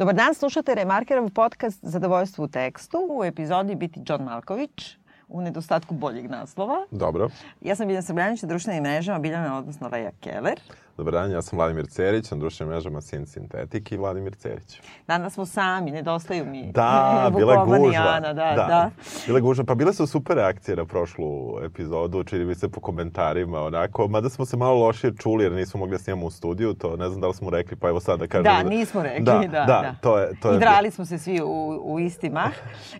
Dobar dan, slušate Remarkerov podcast Zadovoljstvo u tekstu. U epizodi biti John Malković, u nedostatku boljeg naslova. Dobro. Ja sam Biljana Srbljanić društvenim mrežama, Biljana, odnosno Leja Keller. Dobar dan, ja sam Vladimir Cerić, na društvenim mrežama Sin Sintetik i Vladimir Cerić. Danas smo sami, nedostaju mi. Da, bila je gužva. Ana, da, da, da. Bila je gužva, pa bile su super reakcije na prošlu epizodu, čini mi se po komentarima, onako, mada smo se malo lošije čuli jer nismo mogli da snimamo u studiju, to ne znam da li smo rekli, pa evo sad da kažem. Da, nismo rekli, da, da. da, da. To je, to je... I drali smo se svi u, u isti mah.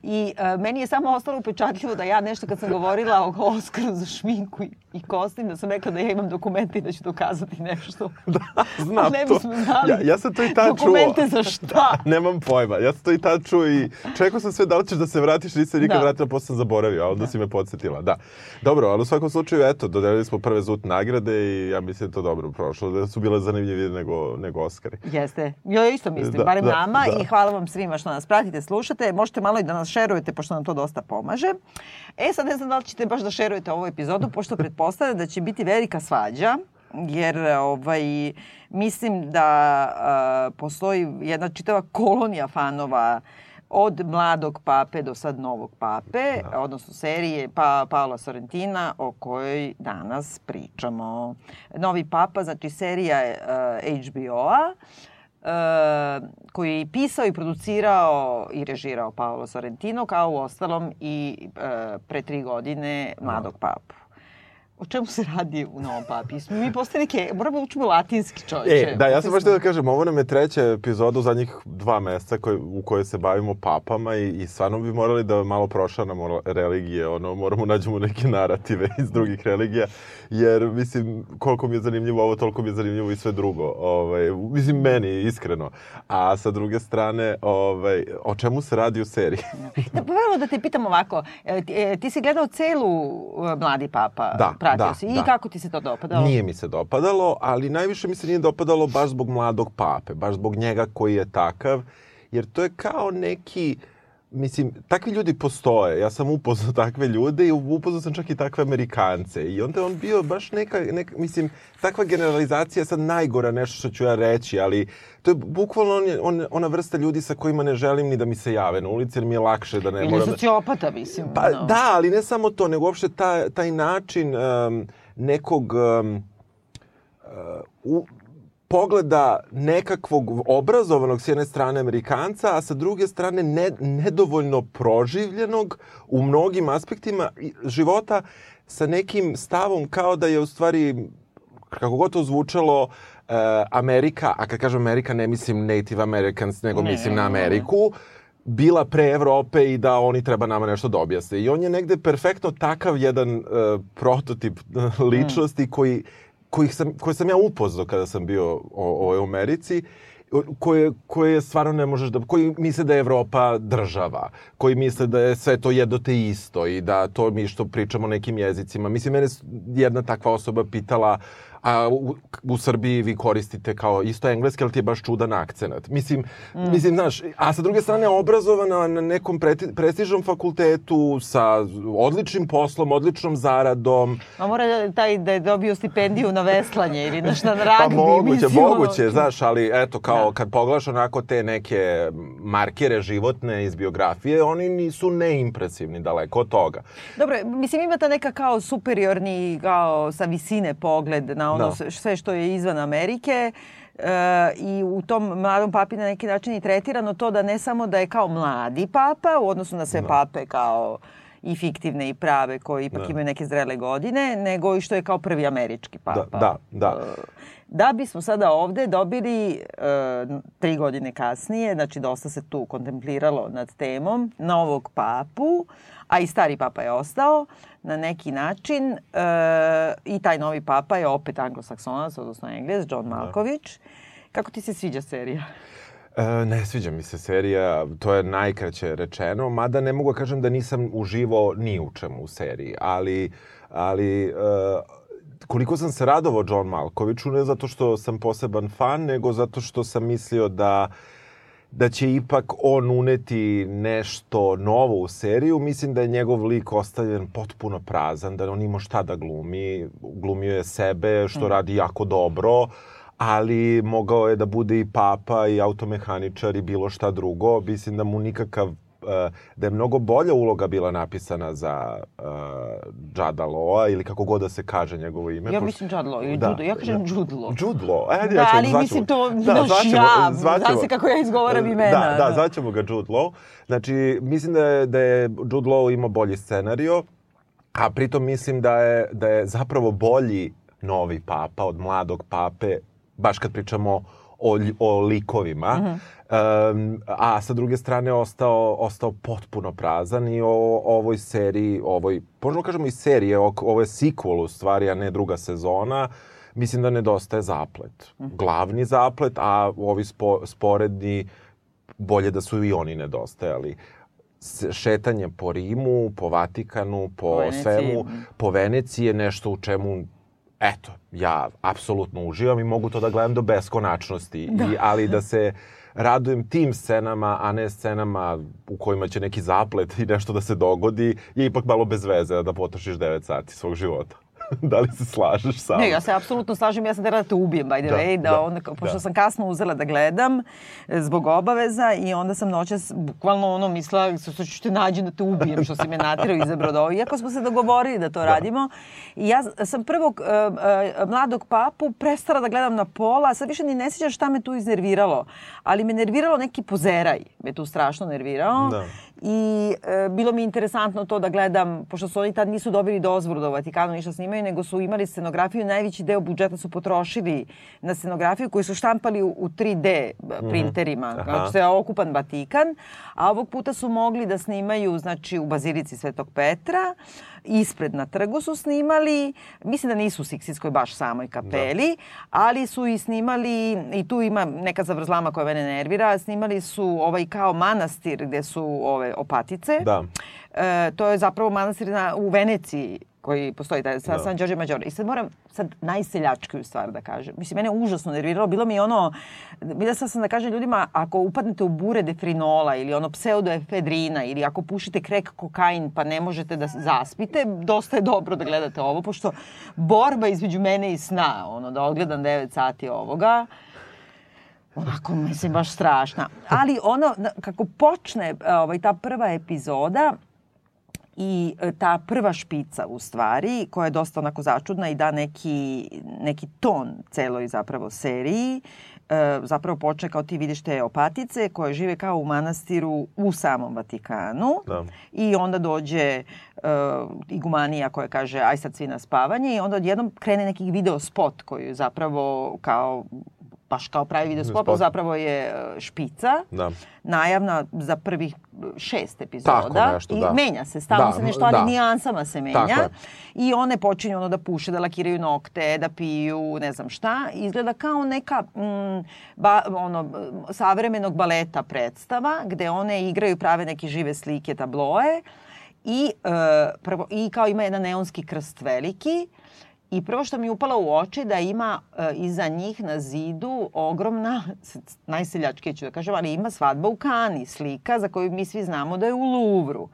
I uh, meni je samo ostalo upečatljivo da ja nešto kad sam govorila o Oskaru za šminku i, i kostim, da sam rekla da ja imam dokumente i da ću dokazati nešto. da, znam ne to. znali. Ja, ja sam to i tad čuo. Dokumente za šta? Da, nemam pojma. Ja sam to i tad čuo i čekao sam sve da li ćeš da se vratiš, nisam nikad da. vratila, posle sam zaboravio, a onda da. si me podsjetila. Da. Dobro, ali u svakom slučaju, eto, dodelili smo prve ZUT nagrade i ja mislim da to dobro prošlo, da su bile zanimljivije nego, nego Oscari. Jeste. Ja isto mislim, da, barem da, nama da. i hvala vam svima što nas pratite, slušate. Možete malo i da nas šerujete, pošto nam to dosta pomaže. E, sad ne znam da li ćete baš da šerujete ovu epizodu, pošto pretpostavljam da će biti velika svađa jer ovaj, mislim da a, postoji jedna čitava kolonija fanova od mladog pape do sad novog pape, da. odnosno serije pa, Paola Sorrentina o kojoj danas pričamo. Novi papa, znači serija uh, HBO-a, uh, koji je pisao i producirao i režirao Paolo Sorrentino, kao u ostalom i uh, pre tri godine mladog papu o čemu se radi u Novom Papi? Mi postoje neke, moramo da učimo latinski čovječe. E, da, ja sam baš da kažem, ovo nam je treća epizoda u zadnjih dva meseca koje, u kojoj se bavimo papama i, i stvarno bi morali da malo prošanamo religije, ono, moramo nađemo neke narative iz drugih religija, jer, mislim, koliko mi je zanimljivo ovo, toliko mi je zanimljivo i sve drugo. Ovaj, mislim, meni, iskreno. A sa druge strane, ovaj, o čemu se radi u seriji? da, pa da te pitam ovako, e, ti, e, si gledao celu e, Mladi papa? Da, pratio da, si. I da. kako ti se to dopadalo? Nije mi se dopadalo, ali najviše mi se nije dopadalo baš zbog mladog pape, baš zbog njega koji je takav, jer to je kao neki... Mislim, takvi ljudi postoje. Ja sam upoznao takve ljude i upoznao sam čak i takve Amerikance. I onda je on bio baš neka, neka mislim, takva generalizacija je sad najgora nešto što ću ja reći, ali to je bukvalno on, on, ona vrsta ljudi sa kojima ne želim ni da mi se jave na ulici, jer mi je lakše da ne Ili moram... Ili sociopata, mislim. Pa no. da, ali ne samo to, nego uopšte ta, taj način um, nekog um, uh, u, pogleda nekakvog obrazovanog s jedne strane Amerikanca, a sa druge strane ne, nedovoljno proživljenog u mnogim aspektima života sa nekim stavom kao da je u stvari, kako god to zvučalo, uh, Amerika, a kad kažem Amerika ne mislim Native Americans, nego ne, mislim na Ameriku, bila pre Evrope i da oni treba nama nešto da objasne. I on je negde perfektno takav jedan uh, prototip ličnosti mm. koji kojih sam, koje sam ja upoznao kada sam bio o, o Americi, koje, koje stvarno ne možeš da... Koji misle da je Evropa država, koji misle da je sve to jedno te isto i da to mi što pričamo nekim jezicima. Mislim, mene jedna takva osoba pitala uh, a u, u Srbiji vi koristite kao isto engleski, ali ti je baš čudan akcenat. Mislim, mm. mislim, znaš, a sa druge strane obrazovana na nekom pre, prestižnom fakultetu sa odličnim poslom, odličnom zaradom. A mora da, taj da je dobio stipendiju na veslanje ili na šta na ragbi. Pa moguće, mislim, moguće, ono... znaš, ali eto, kao da. kad pogledaš onako te neke markere životne iz biografije, oni nisu neimpresivni daleko od toga. Dobro, mislim, ima ta neka kao superiorni, kao sa visine pogled na ono da. sve što je izvan Amerike. E, i u tom mladom papi na neki način i tretirano to da ne samo da je kao mladi papa u odnosu na sve da. pape kao i fiktivne i prave koji ipak da. imaju neke zrele godine, nego i što je kao prvi američki da, papa. Da, da, da. Da bismo sada ovde dobili e, tri godine kasnije, znači dosta se tu kontempliralo nad temom, novog papu, a i stari papa je ostao, na neki način e, i taj novi papa je opet anglosaksonac, odnosno engles, John. Malković. Da. Kako ti se sviđa serija? E, ne sviđa mi se serija, to je najkraće rečeno, mada ne mogu da kažem da nisam uživo ni u čemu u seriji, ali, ali e, koliko sam se radovao John Malkoviću, ne zato što sam poseban fan, nego zato što sam mislio da da će ipak on uneti nešto novo u seriju. Mislim da je njegov lik ostavljen potpuno prazan, da on ima šta da glumi. Glumio je sebe, što mm. radi jako dobro ali mogao je da bude i papa i automehaničar i bilo šta drugo. Mislim da mu nikakav da je mnogo bolja uloga bila napisana za uh, Jada Loa ili kako god da se kaže njegovo ime. Ja mislim Jad Lo ili da, Judo. Ja kažem da, Jude Lo. Jude Lo. Ajde, da, ja ali zvaćemo. mislim to da, naš zvaćemo, ja. Zvaćemo, Zna se kako ja izgovaram imena. Da, da, da. zvaćemo ga Jude Lo. Znači, mislim da je, da je Jude Lo imao bolji scenario, a pritom mislim da je, da je zapravo bolji novi papa od mladog pape, baš kad pričamo o, o likovima. Mm -hmm. um, a sa druge strane ostao, ostao potpuno prazan i o ovoj seriji, ovoj, možemo kažemo i serije, o, ovo je sequel u stvari, a ne druga sezona, mislim da nedostaje zaplet. Mm -hmm. Glavni zaplet, a ovi spo, sporedni, bolje da su i oni nedostajali šetanje po Rimu, po Vatikanu, po Veneciji. svemu, po Veneciji je nešto u čemu eto, ja apsolutno uživam i mogu to da gledam do beskonačnosti, da. I, ali da se radujem tim scenama, a ne scenama u kojima će neki zaplet i nešto da se dogodi, je ipak malo bez veze da potrošiš 9 sati svog života. da li se slažeš sa Ne, ja se apsolutno slažem, ja sam tera da te ubijem, by the da, way, da, da onda, pošto da. sam kasno uzela da gledam e, zbog obaveza i onda sam noćas bukvalno ono mislila, što ću te nađem da te ubijem, što si me natirao i izabrao da ovo. Iako smo se dogovorili da to da. radimo. I ja sam prvog uh, uh, mladog papu prestala da gledam na pola, sad više ni ne sjećam šta me tu iznerviralo, ali me nerviralo neki pozeraj, me tu strašno nervirao. Da i e, bilo mi interesantno to da gledam, pošto su oni tad nisu dobili dozvolu da u Vatikanu ništa snimaju, nego su imali scenografiju, najveći deo budžeta su potrošili na scenografiju koju su štampali u, u 3D printerima, mm -hmm. znači se okupan Vatikan, a ovog puta su mogli da snimaju znači, u Bazilici Svetog Petra, ispred na trgu su snimali, mislim da nisu u Siksitskoj baš samoj kapeli, da. ali su i snimali, i tu ima neka zavrzlama koja mene nervira, snimali su ovaj kao manastir gde su ove opatice. Da. E, to je zapravo manastir na, u Veneciji koji postoji, taj, sa, da. San Đorđe Mađore. I sad moram sad najseljačkiju stvar da kažem. Mislim, mene užasno nerviralo. Bilo mi ono, bila sam sam da kažem ljudima, ako upadnete u bure defrinola ili ono pseudoefedrina ili ako pušite krek kokain pa ne možete da zaspite, dosta je dobro da gledate ovo, pošto borba između mene i sna, ono, da odgledam 9 sati ovoga, onako, mislim, baš strašna. Ali ono, kako počne ovaj, ta prva epizoda, i e, ta prva špica u stvari, koja je dosta onako začudna i da neki, neki ton celoj zapravo seriji, e, zapravo počne kao ti vidiš te opatice koje žive kao u manastiru u samom Vatikanu da. i onda dođe uh, igumanija koja kaže aj sad svi na spavanje i onda odjednom krene neki video spot koji zapravo kao baš kao pravi video spot, spot. zapravo je e, špica, da. najavna za prvih šest epizoda. Tako nešto, I da. menja se, stalno da, se nešto, ali da. nijansama se menja. I one počinju ono da puše, da lakiraju nokte, da piju, ne znam šta. Izgleda kao neka mm, ba, ono, savremenog baleta predstava, gde one igraju, prave neke žive slike, tabloe. I, e, prvo, i kao ima jedan neonski krst veliki I prvo što mi je upalo u oči da ima e, iza njih na zidu ogromna, najseljačke ću da kažem, ali ima svadba u Kani, slika za koju mi svi znamo da je u Luvru.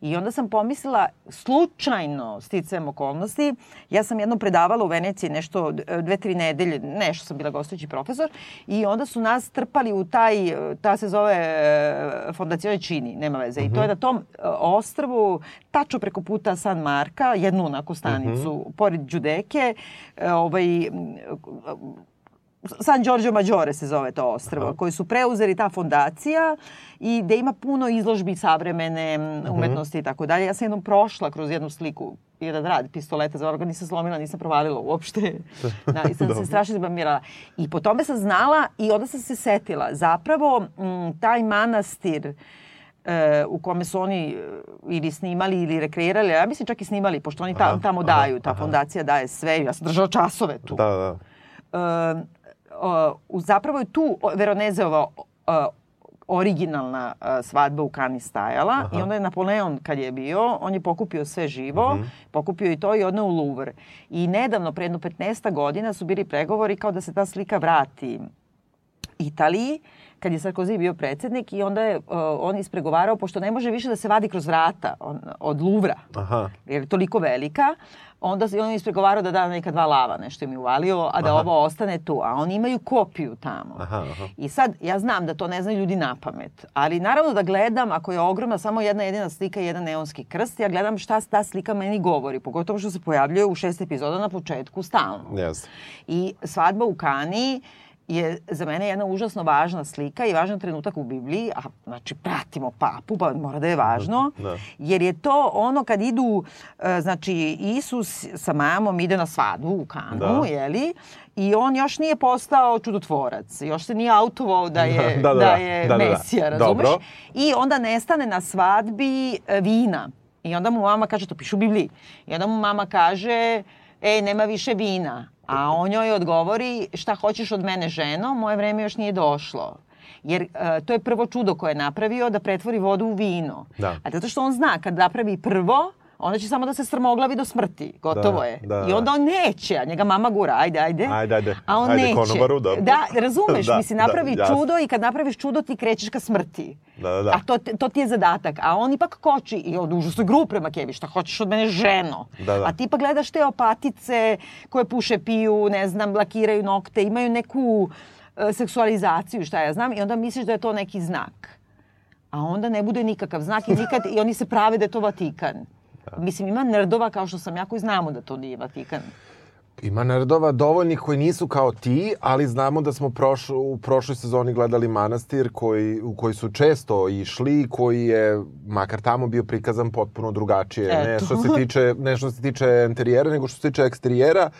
I onda sam pomislila, slučajno, sticajem okolnosti, ja sam jednom predavala u Veneciji nešto, dve, tri nedelje, nešto sam bila gostujući profesor, i onda su nas trpali u taj, ta se zove e, Fondacione Čini, nema veze. Mm -hmm. I to je mhm. na tom e, ostrvu, tačno preko puta San Marka, jednu onako stanicu, mm -hmm. pored Đudeke, e, ovaj, San Giorgio Maggiore se zove to ostrvo, Aha. koji su preuzeli ta fondacija i da ima puno izložbi savremene mhm. umetnosti i tako dalje. Ja sam jednom prošla kroz jednu sliku, jedan rad pistoleta za organ, nisam slomila, nisam provalila uopšte. Da, i sam se strašno zabamirala. I po tome sam znala i onda sam se setila. Zapravo, m, taj manastir e, u kome su oni e, ili snimali ili rekreirali, ja mislim čak i snimali, pošto oni ta, tamo daju, ta aha. fondacija daje sve. Ja sam držala časove tu. Da, da. E, uh, zapravo je tu Veronezeova uh, originalna uh, svadba u Kani stajala Aha. i onda je Napoleon kad je bio, on je pokupio sve živo, uh mhm. -huh. pokupio i to i odneo u Louvre. I nedavno, pre jedno 15 godina, su bili pregovori kao da se ta slika vrati Italiji kad je Sarkozy bio predsednik i onda je uh, on ispregovarao, pošto ne može više da se vadi kroz vrata on, od Luvra, Aha. jer je toliko velika, onda je on ispregovarao da da neka dva lava, nešto im je uvalio, a da aha. ovo ostane tu. A oni imaju kopiju tamo. Aha, aha. I sad, ja znam da to ne znaju ljudi na pamet, ali naravno da gledam, ako je ogromna samo jedna jedina slika i jedan neonski krst, ja gledam šta ta slika meni govori, pogotovo što se pojavljuje u šest epizoda na početku stalno. Yes. I svadba u Kaniji je za mene jedna užasno važna slika i važan trenutak u Bibliji, a znači pratimo papu, pa mora da je važno, da. jer je to ono kad idu, e, znači Isus sa mamom ide na svadbu u Kanu, da. jeli, i on još nije postao čudotvorac, još se nije autovao da je, da, da, da, da je da, da, da. Mesija, razumeš? Dobro. I onda nestane na svadbi e, vina. I onda mu mama kaže, to piše u Bibliji, i onda mu mama kaže, ej, nema više vina. A on joj odgovori šta hoćeš od mene ženo, moje vreme još nije došlo. Jer uh, to je prvo čudo koje je napravio da pretvori vodu u vino. Da. A zato što on zna kad napravi prvo, onda će samo da se strmoglavi do smrti. Gotovo da, je. Da, I onda on neće, a njega mama gura, ajde, ajde. Ajde, ajde. A on ajde, neće. Konobaru, da. da, razumeš, da, mislim, napravi da, čudo i kad napraviš čudo ti krećeš ka smrti. Da, da, da. A to, to ti je zadatak. A on ipak koči i od užasno gru prema Kevi, šta hoćeš od mene ženo. Da, da. A ti pa gledaš te opatice koje puše, piju, ne znam, lakiraju nokte, imaju neku uh, seksualizaciju, šta ja znam, i onda misliš da je to neki znak. A onda ne bude nikakav znak i nikad, i oni se prave da je to Vatikan. Mislim, ima nerdova kao što sam ja koji znamo da to nije Vatikan. Ima nerdova dovoljnih koji nisu kao ti, ali znamo da smo proš, u prošloj sezoni gledali manastir koji, u koji su često išli, koji je, makar tamo bio prikazan potpuno drugačije. Eto. Ne što se tiče, ne što se tiče interijera, nego što se tiče eksterijera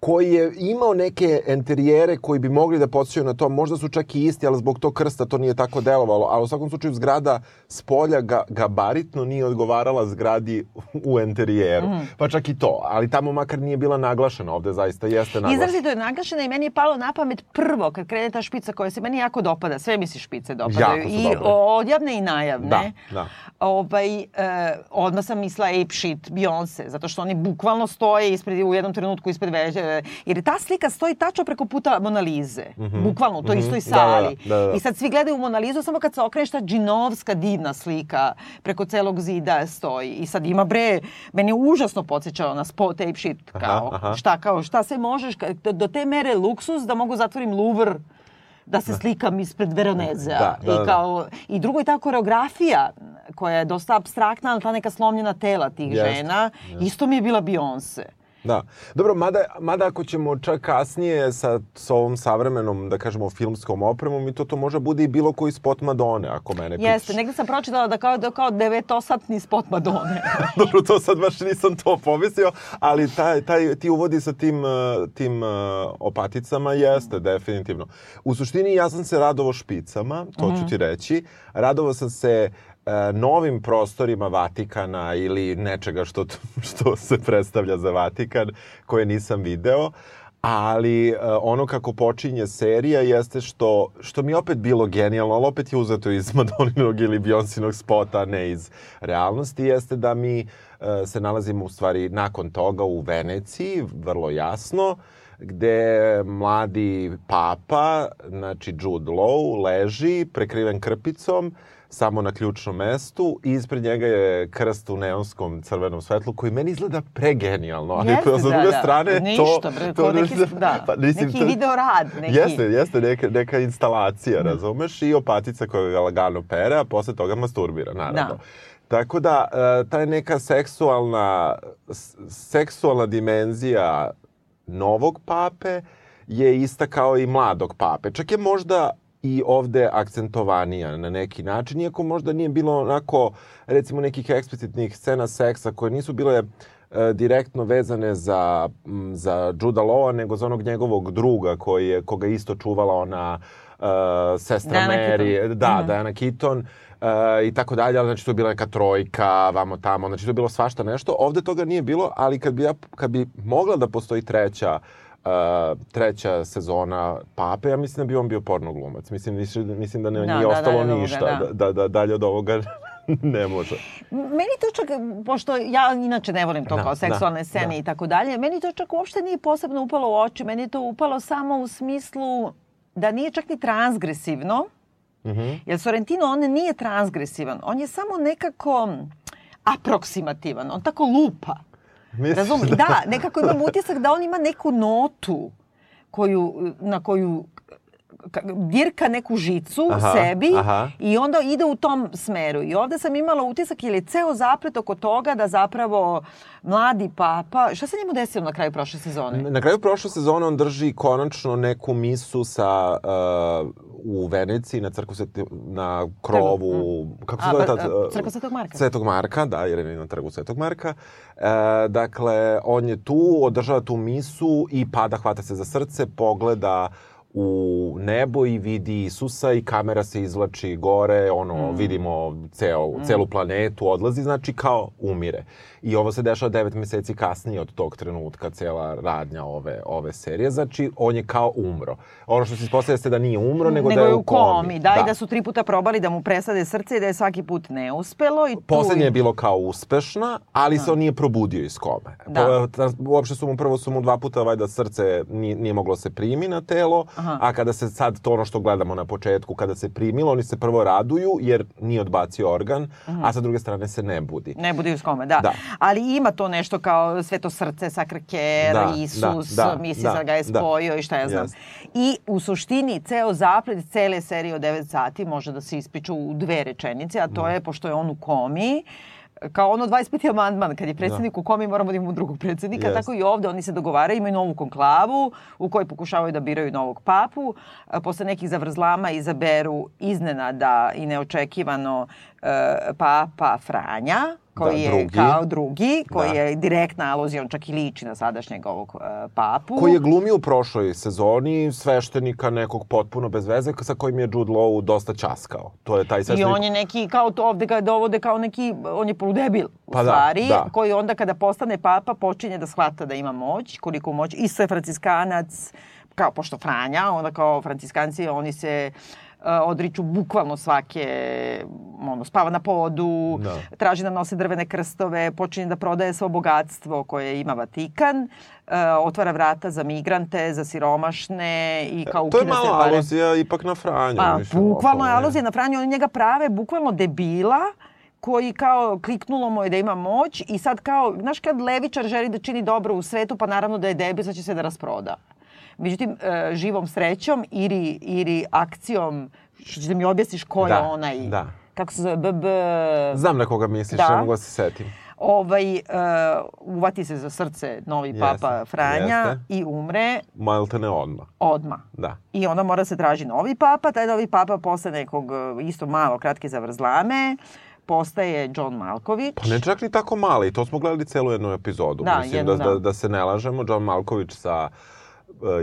koji je imao neke enterijere koji bi mogli da podsjećaju na to, možda su čak i isti, ali zbog tog krsta to nije tako delovalo, ali u svakom slučaju zgrada s polja ga, gabaritno nije odgovarala zgradi u enterijeru. Mm. Pa čak i to, ali tamo makar nije bila naglašena, ovde zaista jeste naglašena. Izrazito je naglašena i meni je palo na pamet prvo kad krene ta špica koja se meni jako dopada, sve mi se špice dopadaju. Jako I dobre. odjavne i najavne. Da, da. Ovaj, e, odmah sam mislila ape shit Beyoncé, zato što oni bukvalno stoje ispred, u jednom trenutku ispred veže, jer ta slika stoji tačno preko puta Monalize. Mm -hmm. Bukvalno u toj mm -hmm. istoj sali. Da, da, da, da. I sad svi gledaju Monalizu, samo kad se okreneš ta džinovska divna slika preko celog zida stoji. I sad ima bre, meni je užasno podsjećao na spot tape shit. Kao, aha, aha. Šta, kao, šta se možeš, do te mere luksus da mogu zatvorim Louvre da se da. slikam ispred Veronezea. Da, da, I, da. kao, I drugo je ta koreografija koja je dosta abstraktna, ta neka slomljena tela tih yes, žena, yes. isto mi je bila Beyoncé. Da. Dobro, mada, mada ako ćemo čak kasnije sa, sa ovom savremenom, da kažemo, filmskom opremom, i to to može bude i bilo koji spot Madone, ako mene pitaš. Jeste, negde sam pročitala da kao, da kao devetosatni spot Madone. Dobro, to sad baš nisam to pomislio, ali taj, taj, ti uvodi sa tim, tim uh, opaticama jeste, definitivno. U suštini ja sam se radovo špicama, to mm -hmm. ću mhm. ti reći. Radovo sam se E, novim prostorima Vatikana ili nečega što, što se predstavlja za Vatikan koje nisam video. Ali uh, ono kako počinje serija jeste što, što mi opet bilo genijalno, ali opet je uzeto iz Madoninog ili Beyoncinog spota, ne iz realnosti, jeste da mi uh, se nalazimo u stvari nakon toga u Veneciji, vrlo jasno, gde mladi papa, znači Jude Law, leži prekriven krpicom, samo na ključnom mestu i ispred njega je krst u neonskom crvenom svetlu koji meni izgleda pregenijalno, ali jeste, sa druge da, strane Ništa, to... To neki, da, pa, mislim, neki video rad. Neki. Jeste, jeste neka, neka instalacija, da. razumeš, i opatica koja ga lagano pere, a posle toga masturbira, naravno. Da. Tako da, e, ta je neka seksualna, seksualna dimenzija novog pape je ista kao i mladog pape. Čak je možda i ovde akcentovanija na neki način, iako možda nije bilo onako, recimo, nekih eksplicitnih scena seksa koje nisu bile e, direktno vezane za, m, za Juda Law, nego za onog njegovog druga koji je, koga isto čuvala ona uh, sestra Diana Mary, Keaton. da, mm -hmm. Diana Keaton, uh, i tako dalje, ali znači to je bila neka trojka, vamo tamo, znači to je bilo svašta nešto. Ovde toga nije bilo, ali kad bi, ja, kad bi mogla da postoji treća uh, uh, treća sezona Pape, ja mislim da bi on bio porno glumac. Mislim, mislim da ne, da, nije da, ostalo da, ništa. Da. da, da, da, dalje od ovoga ne može. Meni to čak, pošto ja inače ne volim to da, kao seksualne da, scene da. i tako dalje, meni to čak uopšte nije posebno upalo u oči. Meni je to upalo samo u smislu da nije čak ni transgresivno, Mm -hmm. Jer Sorrentino, on nije transgresivan. On je samo nekako aproksimativan. On tako lupa. Razumem? Da. da, nekako imam utisak da on ima neku notu koju, na koju dirka neku žicu aha, sebi aha. i onda ide u tom smeru. I ovde sam imala utisak ili ceo zaplet oko toga da zapravo mladi papa, šta se njemu desilo na kraju prošle sezone? Na kraju prošle sezone on drži konačno neku misu sa uh, u Veneciji na crkvu na krovu, mm. kako se zove ta? Crkva Svetog Marka. Svetog Marka, da, jer je na trgu Svetog Marka. E, dakle, on je tu, održava tu misu i pada, hvata se za srce, pogleda u nebo i vidi Isusa i kamera se izlači gore, ono, mm. vidimo ceo, mm. celu planetu, odlazi, znači kao umire. I ovo se dešava devet meseci kasnije od tog trenutka, cela radnja ove, ove serije. Znači, on je kao umro. Ono što se ispostavlja jeste da nije umro, nego, nego da je u komi. komi. Da, da, i da su tri puta probali da mu presade srce i da je svaki put neuspelo. I tu... Poslednje je bilo kao uspešna, ali da. se on nije probudio iz kome. Da. Po, uopšte su mu, prvo su mu dva puta vajda srce nije, nije moglo se primi na telo, Aha. a kada se sad to ono što gledamo na početku, kada se primilo, oni se prvo raduju jer nije odbacio organ, Aha. a sa druge strane se ne budi. Ne budi iz kome, da. da ali ima to nešto kao sveto srce, sakraker, da, Isus, da, da, misli da, ga je da. spojio da, i šta ja znam. Yes. I u suštini ceo zaplet cele serije od 9 sati može da se ispriča u dve rečenice, a to mm. je, pošto je on u komi, kao ono 25. amandman, kad je predsednik da. u komi moramo da imamo drugog predsednika, yes. tako i ovde oni se dogovaraju, imaju novu konklavu u kojoj pokušavaju da biraju novog papu. Posle nekih zavrzlama izaberu iznenada i neočekivano e, papa Franja, koji da, drugi. je kao drugi, koji da. je direktna aluzija, on čak i liči na sadašnjeg ovog uh, papu. Koji je glumio u prošloj sezoni sveštenika nekog potpuno bez veze, sa kojim je Jude Law dosta časkao. To je taj sveštenik... I on je neki, kao to ovde ga dovode kao neki, on je poludebil u pa da, stvari, da, da. koji onda kada postane papa počinje da shvata da ima moć, koliko moć, i sve franciskanac, kao pošto Franja, onda kao franciskanci, oni se uh, odriču bukvalno svake, ono, spava na podu, da. traži da nose drvene krstove, počinje da prodaje svo bogatstvo koje ima Vatikan, otvara vrata za migrante, za siromašne i kao ukida se... To je malo aluzija ipak na Franju. Pa, bukvalno je aluzija na Franju, oni njega prave bukvalno debila, koji kao kliknulo mu je da ima moć i sad kao, znaš kad levičar želi da čini dobro u svetu, pa naravno da je debil, sad će se da rasproda. Međutim, e, živom srećom ili, ili akcijom, što ćeš da mi objasniš ko da, je onaj, da. kako se zove, BB... Znam na koga misliš, da. ne mogu da se setim. Ovaj, uh, uvati se za srce novi jeste, papa Franja jeste. i umre. Malte ne odma. Odma. Da. I onda mora se traži novi papa, taj novi papa posle nekog e, isto malo kratke zavrzlame postaje John Malković. Pa ne čak ni tako mali, to smo gledali celu jednu epizodu. Da, Mislim jednu, da, da, da se ne lažemo, John Malković sa uh,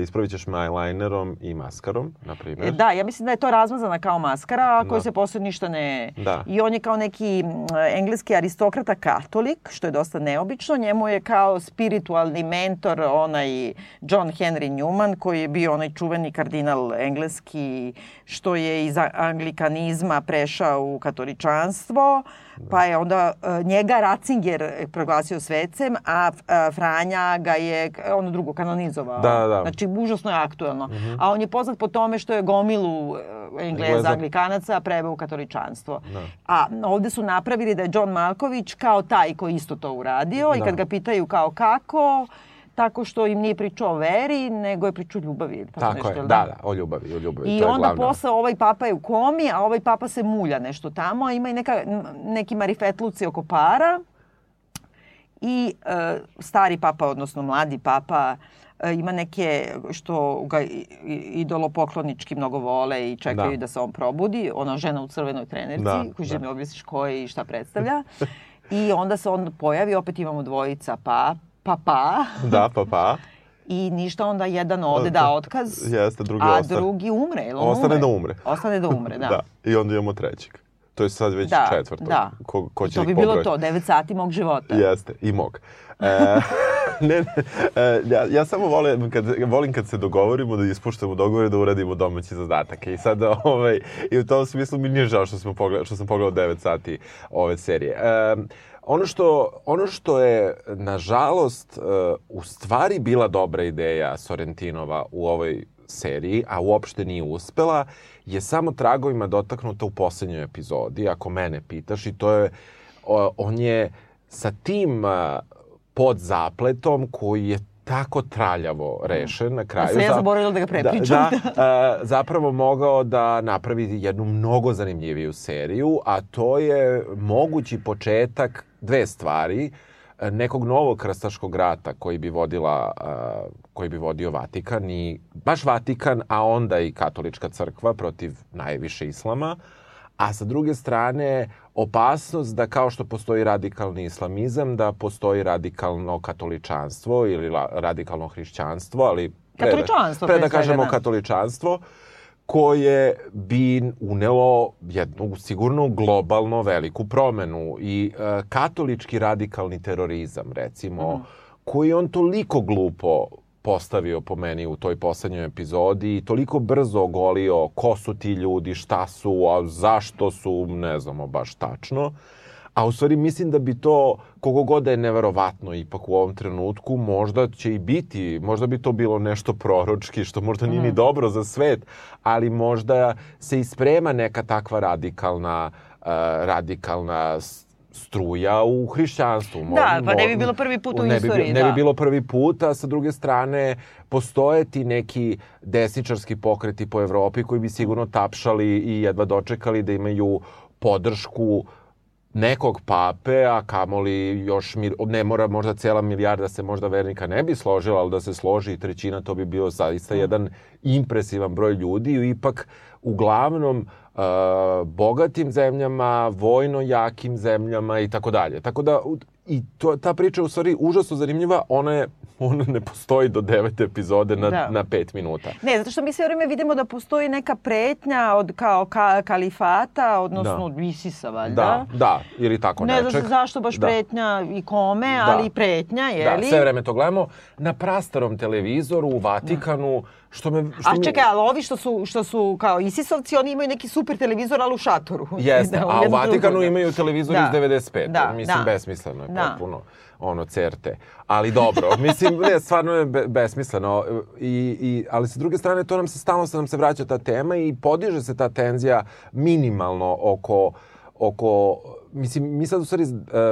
ispravit ćeš eyelinerom i maskarom, na primjer. Da, ja mislim da je to razmazana kao maskara, a koji da. se posle ništa ne... Da. I on je kao neki engleski aristokrata katolik, što je dosta neobično. Njemu je kao spiritualni mentor onaj John Henry Newman, koji je bio onaj čuveni kardinal engleski, što je iz anglikanizma prešao u katoličanstvo. Pa je onda e, njega Ratzinger proglasio svecem, a Franja ga je ono drugo kanonizovao. Da, da. Znači, užasno je aktuelno. Mm -hmm. A on je poznat po tome što je gomilu e, Engleza, Engleza. anglikanaca preveo u katoličanstvo. Da. A ovde su napravili da je John Malković kao taj koji isto to uradio da. i kad ga pitaju kao kako, tako što im nije pričao o veri, nego je pričao o ljubavi. Tako, tako nešto, je, da, da, o ljubavi, o ljubavi. I to onda glavno. posle ovaj papa je u komi, a ovaj papa se mulja nešto tamo, a ima i neka, neki marifetluci oko para. I e, stari papa, odnosno mladi papa, e, ima neke što ga idolopoklonički mnogo vole i čekaju da, da se on probudi. Ona žena u crvenoj trenerci, da, koji da. mi objasniš ko je i šta predstavlja. I onda se on pojavi, opet imamo dvojica pa, pa pa. Da, pa pa. I ništa, onda jedan ode da otkaz, Jeste, drugi a ostane. drugi umre. Ili ostane umre? da umre. Ostane da umre, da. da. I onda imamo trećeg. To je sad već da, četvrto. Da, ko, ko će to bi bilo to, 9 sati mog života. Jeste, i mog. E, ne, ne, e, ja, ja samo volim kad, volim kad se dogovorimo, da ispuštamo dogovore, da uradimo domaći zadatak. I sad, ovaj, i u tom smislu mi nije žao što, smo pogled, što sam pogledao 9 sati ove serije. E, ono što, ono što je, nažalost, uh, u stvari bila dobra ideja Sorrentinova u ovoj seriji, a uopšte nije uspela, je samo tragovima dotaknuta u poslednjoj epizodi, ako mene pitaš, i to je, on je sa tim pod zapletom koji je tako traljavo rešen na kraju. A sve ja zaboravila da ga prepričam. Da, da zapravo mogao da napravi jednu mnogo zanimljiviju seriju, a to je mogući početak dve stvari. Nekog novog krastaškog rata koji bi vodila, koji bi vodio Vatikan i baš Vatikan, a onda i katolička crkva protiv najviše islama. A sa druge strane, opasnost da kao što postoji radikalni islamizam, da postoji radikalno katoličanstvo ili radikalno hrišćanstvo, ali pre, katoličanstvo, pre da kažemo da. katoličanstvo, koje bi unelo jednu sigurno globalno veliku promenu i e, katolički radikalni terorizam recimo mm. koji on toliko glupo postavio po meni u toj poslednjoj epizodi i toliko brzo ogolio ko su ti ljudi, šta su, a zašto su, ne znamo baš tačno. A u stvari mislim da bi to, kogo god da je neverovatno ipak u ovom trenutku, možda će i biti, možda bi to bilo nešto proročki, što možda nije mm. ni mhm. dobro za svet, ali možda se isprema neka takva radikalna, uh, radikalna struja u hrišćanstvu. Da, pa ne bi bilo prvi put u ne istoriji. Bi, ne da. bi bilo prvi put, a sa druge strane postoje ti neki desničarski pokreti po Evropi koji bi sigurno tapšali i jedva dočekali da imaju podršku nekog pape, a kamoli još, ne mora možda cela milijarda se možda vernika ne bi složila, ali da se složi i trećina, to bi bio zaista mm. jedan impresivan broj ljudi i ipak uglavnom uh, uh, bogatim zemljama, vojno jakim zemljama i tako dalje. Tako da i to, ta priča je u stvari užasno zanimljiva, ona je ona ne postoji do devete epizode na, da. na pet minuta. Ne, zato što mi sve vreme vidimo da postoji neka pretnja od kao ka, kalifata, odnosno da. od Isisa, valjda. Da, da, ili tako ne nečeg. Ne znam zašto baš da. pretnja i kome, da. ali pretnja, je li? Da, sve vreme to gledamo. Na prastarom televizoru u Vatikanu, da Što me, što a čekaj, ali ovi što su, što su kao Isisovci, oni imaju neki super televizor, ali u šatoru. Jeste, da, a u Vatikanu imaju televizor da. iz 95. Da, mislim, da. besmisleno je da. potpuno ono certe. Ali dobro, mislim, ne, stvarno je be, besmisleno. I, i, ali sa druge strane, to nam se stalno se nam se vraća ta tema i podiže se ta tenzija minimalno oko oko mislim, mi sad u stvari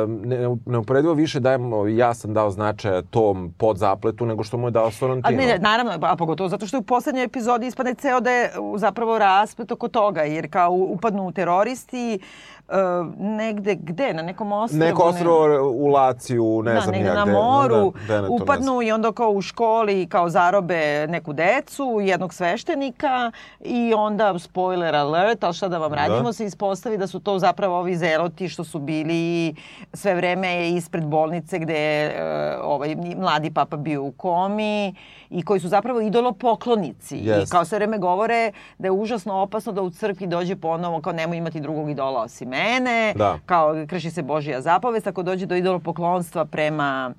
ne, neuporedivo više dajemo, ja sam dao značaja tom podzapletu nego što mu je dao Sorrentino. A ne, naravno, a pogotovo zato što u poslednjoj epizodi ispane ceo da je zapravo rasplet oko toga, jer kao upadnu teroristi, Uh, negde, gde, na nekom ostrovu? Neko ostrovo ne... u Laciju, ne da, znam nija gde. na moru, da, da, upadnu i onda kao u školi kao zarobe neku decu, jednog sveštenika i onda, spoiler alert, ali šta da vam radimo, da. se ispostavi da su to zapravo ovi zeloti što su bili sve vreme ispred bolnice gde je ovaj, mladi papa bio u komi i koji su zapravo idolopoklonici. Yes. I kao sve vreme govore da je užasno opasno da u crkvi dođe ponovo, kao nemoj imati drugog idola osim mene, da. kao krši se Božija zapovest, ako dođe do idolopoklonstva prema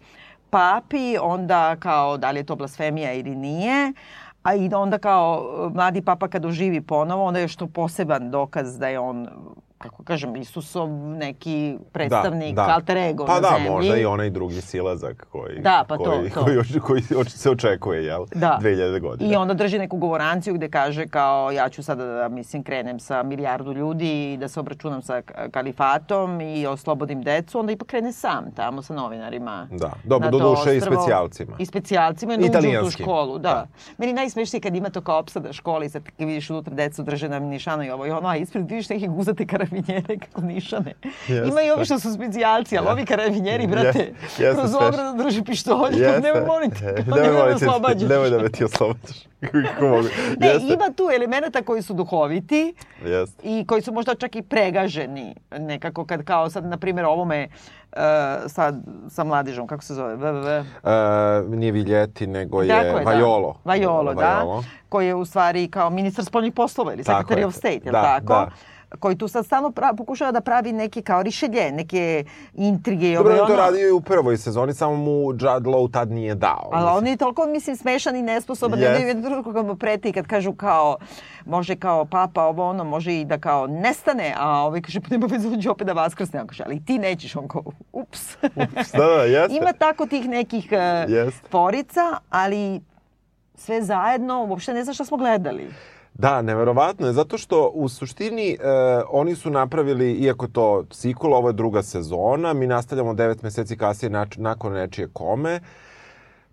papi, onda kao da li je to blasfemija ili nije, a i onda kao mladi papa kad oživi ponovo, onda je što poseban dokaz da je on kako kažem, Isusov neki predstavnik da, da. alter ego pa na da, zemlji. Pa da, možda i onaj drugi silazak koji, da, pa koji, to, to. koji, koji, koji se očekuje, jel? Da. 2000 godina. I onda drži neku govoranciju gde kaže kao ja ću sada da, mislim, krenem sa milijardu ljudi i da se obračunam sa kalifatom i oslobodim decu, onda ipak krene sam tamo sa novinarima. Da, dobro, do duše i specijalcima. I specijalcima i uđu u tu školu, da. da. Meni najsmešnije kad ima to kao opsada škole i sad vidiš unutra decu drže na nišanu i ovo i ono, a ispred vidiš nekih guzate karabinjere karabinjere kako nišane. Yes, Ima i ovi što su specijalci, ali yes. ovi karabinjeri, brate, yes, kroz ogradu drži pištolj. Yes, nemoj molite, nemoj da me oslobađaš. Nemoj da me ti oslobađaš. Kako mogu? Ne, Jeste. ima tu elemenata koji su duhoviti Jeste. i koji su možda čak i pregaženi nekako kad kao sad, na primjer, ovome uh, sad sa mladižom, kako se zove? VVV? Uh, nije Viljeti, nego je, dakle, je Vajolo. Da. Vajolo, da. Vajolo. Koji je u stvari kao ministar spoljnih poslova ili Secretary of State, je da, tako? Da koji tu sad stalno pra, pokušava da pravi neke kao rišelje, neke intrige i ovo Dobro, on to radio i u prvoj sezoni, samo mu Judd Law tad nije dao. Ali on je toliko, mislim, smešan i nesposoban, yes. da je drugo kad mu preti kad kažu kao, može kao papa ovo ono, može i da kao nestane, a ovaj kaže, pa nema veze, on opet da vaskrsne. On kaže, ali ti nećeš, on kao, ups. ups da, da, jeste. Ima tako tih nekih uh, yes. forica, ali sve zajedno, uopšte ne znaš šta smo gledali. Da, neverovatno je, zato što u suštini e, oni su napravili, iako to cikl, ovo je druga sezona, mi nastavljamo devet meseci kasnije nač, nakon nečije kome,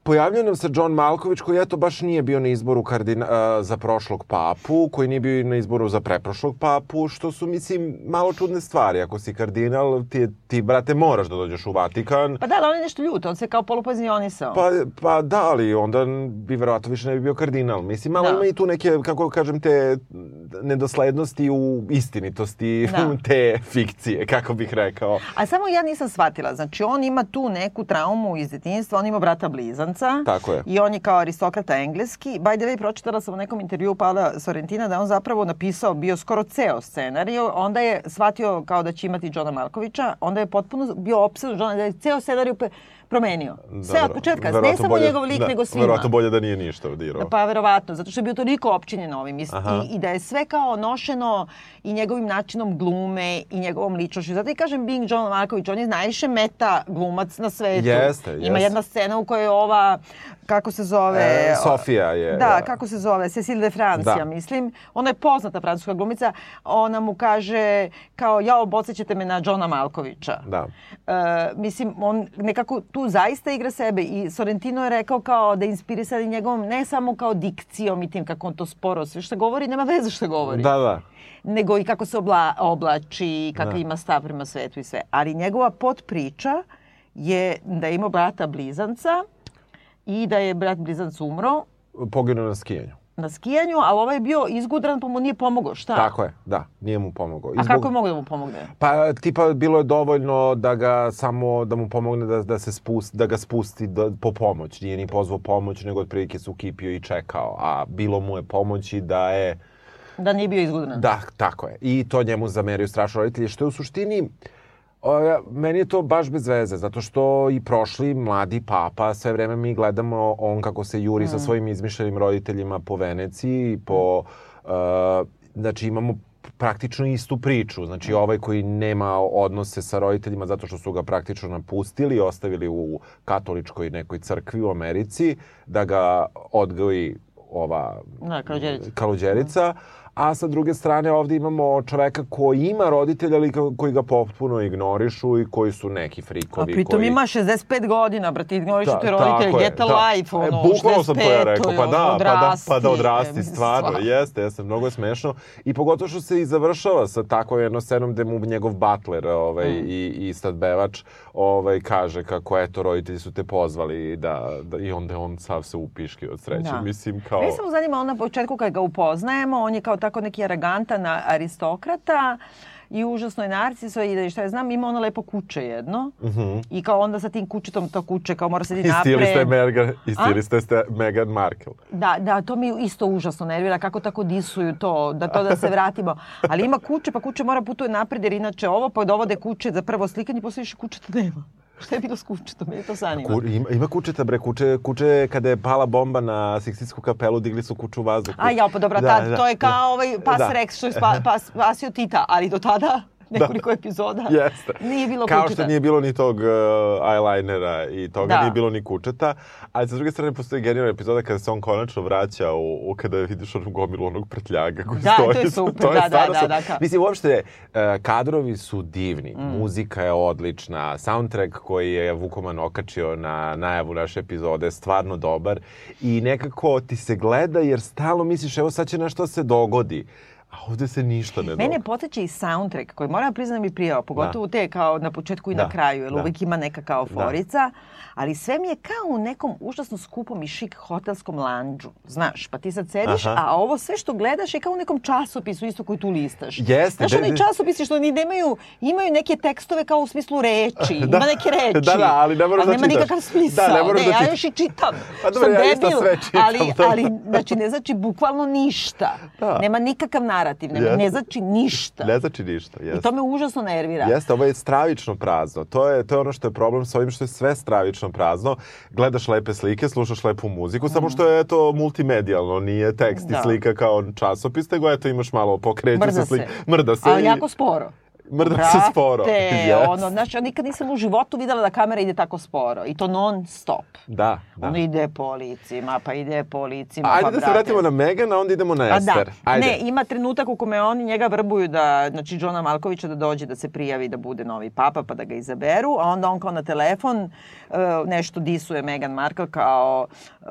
Pojavljaju nam se John Malković koji eto baš nije bio na izboru kardina, za prošlog papu, koji nije bio na izboru za preprošlog papu, što su, mislim, malo čudne stvari. Ako si kardinal, ti, ti brate, moraš da dođeš u Vatikan. Pa da, ali on je nešto ljut, on se kao polupozionisao. Pa, pa da, ali onda bi verovatno više ne bi bio kardinal. Mislim, malo da. ima i tu neke, kako kažem, te nedoslednosti u istinitosti da. te fikcije, kako bih rekao. A samo ja nisam shvatila, znači on ima tu neku traumu iz detinjstva, on ima brata blizan Španca. Tako je. I on je kao aristokrata engleski. By the way, pročitala sam u nekom intervju Pavla Sorrentina da on zapravo napisao, bio skoro ceo scenariju, onda je shvatio kao da će imati Johna Malkovića, onda je potpuno bio opsedno Johna, da je ceo scenariju promenio. Dobro, Sve od početka, ne samo bolje, njegov lik, da, nego svima. Verovatno bolje da nije ništa odirao. Pa verovatno, zato što je bio toliko općinjen ovim i, i, i da je sve kao nošeno i njegovim načinom glume i njegovom ličnošću. Zato i kažem Bing John Marković, on je najviše meta glumac na svetu. Jeste, Ima jeste. jedna scena u kojoj ova, kako se zove... E, Sofija je. Da, da, kako se zove, Cecile de France, da. mislim. Ona je poznata francuska glumica. Ona mu kaže kao, ja obocećete me na Johna Malkovića. Da. E, mislim, on nekako tu zaista igra sebe i Sorrentino je rekao kao da je inspirisan njegovom ne samo kao dikcijom i tim kako on to sporo sve što govori, nema veze što govori. Da, da nego i kako se obla, oblači, kakav da. ima stav prema svetu i sve. Ali njegova potpriča je da je imao brata blizanca i da je brat blizanc umro. Poginuo na skijanju. Na skijanju, ali ovaj je bio izgudran pa mu nije pomogao. Šta? Tako je, da, nije mu pomogao. Izbog... A kako je mogao da mu pomogne? Pa tipa bilo je dovoljno da ga samo da mu pomogne da, da se spusti, da ga spusti da, po pomoć. Nije ni pozvao pomoć, nego otprilike se ukipio i čekao. A bilo mu je pomoći da je Da nije bio izgudan. Da, tako je. I to njemu zameraju strašno roditelji, što je u suštini... O, meni je to baš bez veze, zato što i prošli mladi papa, sve vreme mi gledamo on kako se juri mm. sa svojim izmišljenim roditeljima po Veneciji, po... Uh, znači imamo praktično istu priču. Znači ovaj koji nema odnose sa roditeljima zato što su ga praktično napustili i ostavili u katoličkoj nekoj crkvi u Americi, da ga odgoji ova da, kaluđerica. kaluđerica a sa druge strane ovde imamo čoveka koji ima roditelja, ali koji ga potpuno ignorišu i koji su neki frikovi. A pritom koji... ima 65 godina, brate, ignorišu te roditelje, get a da. life, ono, e, Bukvalno sam to ja rekao, pa da, pa da, pa da odrasti, stvarno, stvarno. jeste, jeste, mnogo je smešno. I pogotovo što se i završava sa tako jednom scenom gde mu njegov butler ovaj, mm. i, i stadbevač ovaj, kaže kako, eto, roditelji su te pozvali da, da i onda on sav se upiški od sreće. Da. Mislim, kao... Mi samo zanima, on na početku kad ga upoznajemo, on je kao tako neki aragantan aristokrata i užasno je narciso i da šta je znam, ima ono lepo kuće jedno. Uh mhm. -huh. I kao onda sa tim kućetom to kuće kao mora se di napred. Istili ste Meghan, istili ste, ste Meghan Markle. Da, da, to mi isto užasno nervira kako tako disuju to, da to da se vratimo. Ali ima kuće, pa kuće mora putuje napred jer inače ovo pa dovode kuće za prvo slikanje, posle više kuće to nema. Šta je bilo s kučetom? Meni to zanima. Ku, ima, ima kučeta, bre. Kuče, kuče kada je pala bomba na Siksitsku kapelu, digli su kuću u vazduhu. A ja, pa dobro, da, tad, da, to je kao da, ovaj pas da. Rex što je spa, pas, spasio Tita, ali do tada nekoliko da. epizoda. Jeste. Nije bilo Kao kučeta. što nije bilo ni tog uh, eyelinera i toga, da. nije bilo ni kučeta. Ali sa druge strane postoji genijalna epizoda kada se on konačno vraća u, u kada vidiš onog gomilu onog prtljaga koji da, stoji. Da, to je super, to je da, da, da, da, da. Mislim, uopšte, uh, kadrovi su divni, mm. muzika je odlična, soundtrack koji je Vukoman okačio na najavu naše epizode, stvarno dobar i nekako ti se gleda jer stalno misliš, evo sad će nešto da se dogodi. A ovde se ništa ne događa. Mene podsjeća i soundtrack koji moram priznati da mi prijao, pogotovo da. te kao na početku i da. na kraju, jer da. uvijek ima neka kao da. forica. Da ali sve mi je kao u nekom užasno skupom i šik hotelskom lanđu, znaš, pa ti sad sediš, Aha. a ovo sve što gledaš je kao u nekom časopisu isto koji tu listaš. Jeste. Znaš, oni časopisi što ni nemaju, imaju neke tekstove kao u smislu reči, da. ima neke reči. Da, da, ali ne moraš da čitaš. nema nikakav smisao. Da, ne moraš da ja još i čitam. Pa dobro, ja debil, isto sve čitam. Ali, ali, znači, ne znači bukvalno ništa. Da. Nema nikakav narativ, nema, ne znači ništa. Ne znači ništa, jeste. I to me užasno nervira. Jeste, ovo je stravično prazno. To je, to je ono što je problem sa ovim što je sve stravično prazno gledaš lepe slike, slušaš lepu muziku, mm. samo što je to multimedijalno, nije tekst da. i slika kao časopis, nego eto imaš malo pokreće se slike. Mrda se. Ali i... jako sporo. Mrda se sporo. Yes. ono, znači, ja nikad nisam u životu videla da kamera ide tako sporo. I to non stop. Da, da. Ono ide po licima, pa ide po licima. Ajde pa da se vratimo na Megan, a onda idemo na Ester. Da. Ajde. Ne, ima trenutak u kome oni njega vrbuju da, znači, Johna Malkovića da dođe da se prijavi da bude novi papa, pa da ga izaberu, a onda on kao na telefon uh, nešto disuje Meghan Markle kao, uh,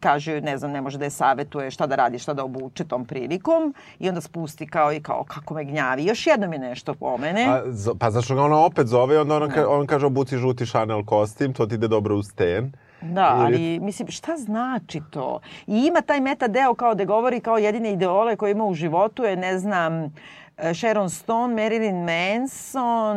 kaže, ne znam, ne može da je savetuje šta da radi, šta da obuče tom prilikom i onda spusti kao i kao kako me gnjavi. Još jednom je nešto pomene. A, pa zašto ga ona opet zove, onda ona, ka, on kaže obuci žuti Chanel kostim, to ti ide dobro u sten. Da, ali mislim, šta znači to? I ima taj meta deo kao da govori kao jedine ideole koje ima u životu je, ne znam, Sharon Stone, Marilyn Manson,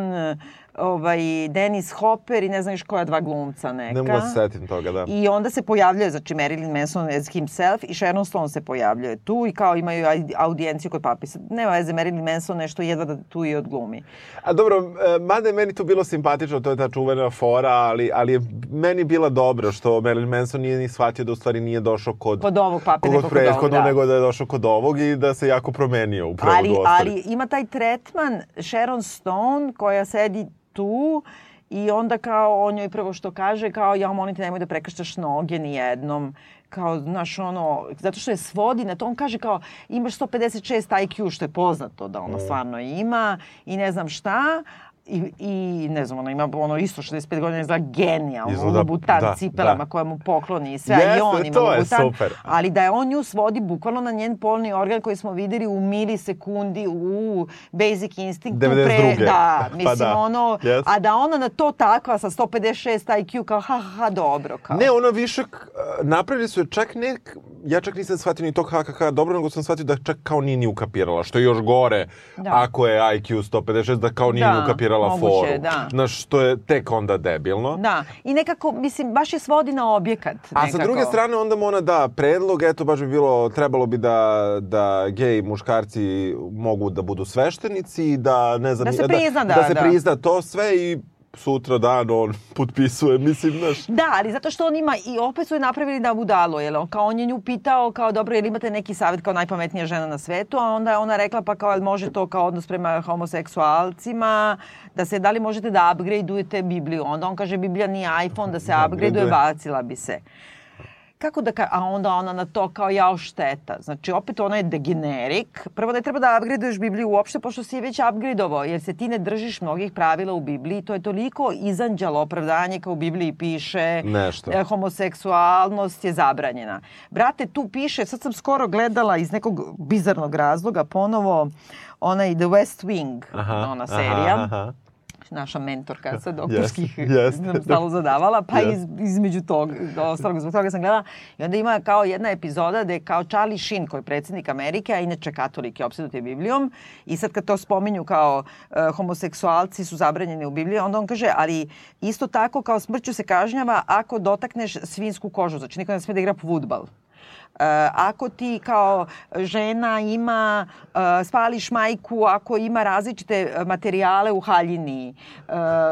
ovaj, Dennis Hopper i ne znam još koja dva glumca neka. Ne mogu da se setim toga, da. I onda se pojavljuje, znači Marilyn Manson as himself i Sharon Stone se pojavljuje tu i kao imaju audijenciju kod papisa. Nema veze, Marilyn Manson nešto jedva da tu i odglumi. A dobro, e, mada je meni to bilo simpatično, to je ta čuvena fora, ali, ali je meni bila dobro što Marilyn Manson nije ni shvatio da u stvari nije došao kod... Kod ovog pape, nego kod ovog, da. nego da je došao kod ovog i da se jako promenio u prevodu ali, ali ima taj tretman Sharon Stone koja sedi tu i onda kao on joj prvo što kaže kao ja molim te nemoj da prekrštaš noge ni jednom kao, znaš, ono, zato što je svodi na to, on kaže kao, imaš 156 IQ, što je poznato da ona mm. stvarno ima i ne znam šta, I, i ne znam, ona ima ono isto 65 godina izgleda genijalno, Izgleda, butan da, cipelama da. koja mu pokloni i sve, Jeste, i on ima butan, super. ali da je on nju svodi bukvalno na njen polni organ koji smo videli u milisekundi u Basic Instinct. 92. Pre, da, pa mislim pa da. ono, yes. a da ona na to takva sa 156 IQ kao ha ha ha dobro kao. Ne, ona više, napravili su je čak ne, ja čak nisam shvatio ni to ha ha ha dobro, nego sam shvatio da čak kao nije ni ukapirala, što je još gore da. ako je IQ 156, da kao nije da. ni ukapirala igrala Moguće, foru. Da. Znaš, što je tek onda debilno. Da. I nekako, mislim, baš je svodi na objekat. Nekako. A sa druge strane, onda mu ona da predlog, eto, baš bi bilo, trebalo bi da, da gej muškarci mogu da budu sveštenici da, ne znam... Da se prizna, da, da, da se prizna to sve i sutra dan on potpisuje, mislim, znaš. Da, ali zato što on ima, i opet su je napravili da budalo, jel? On, kao on je nju pitao, kao dobro, jel imate neki savjet kao najpametnija žena na svetu, a onda je ona rekla, pa kao, jel može to kao odnos prema homoseksualcima, da se, da li možete da upgradeujete Bibliju? Onda on kaže, Biblija nije iPhone, da se da, upgradeuje, bacila bi se kako da, ka, a onda ona na to kao jao šteta. Znači, opet ona je degenerik. Prvo je treba da upgradeuješ Bibliju uopšte, pošto si je već upgradeovao, jer se ti ne držiš mnogih pravila u Bibliji. To je toliko izanđalo opravdanje kao u Bibliji piše. Nešto. E, homoseksualnost je zabranjena. Brate, tu piše, sad sam skoro gledala iz nekog bizarnog razloga ponovo onaj The West Wing, aha, ona serija. Aha, aha naša mentorka sa doktorskih yes, nam stalo zadavala, pa yes. iz, između tog, ostalog, zbog toga sam gledala. I onda ima kao jedna epizoda gde kao Charlie Sheen, koji je predsednik Amerike, a inače katolik je obsedut je Biblijom, i sad kad to spominju kao uh, homoseksualci su zabranjeni u Bibliji, onda on kaže, ali isto tako kao smrću se kažnjava ako dotakneš svinsku kožu, znači niko ne sme da igra futbal. Uh, ako ti kao žena ima, uh, spališ majku, ako ima različite materijale u haljini,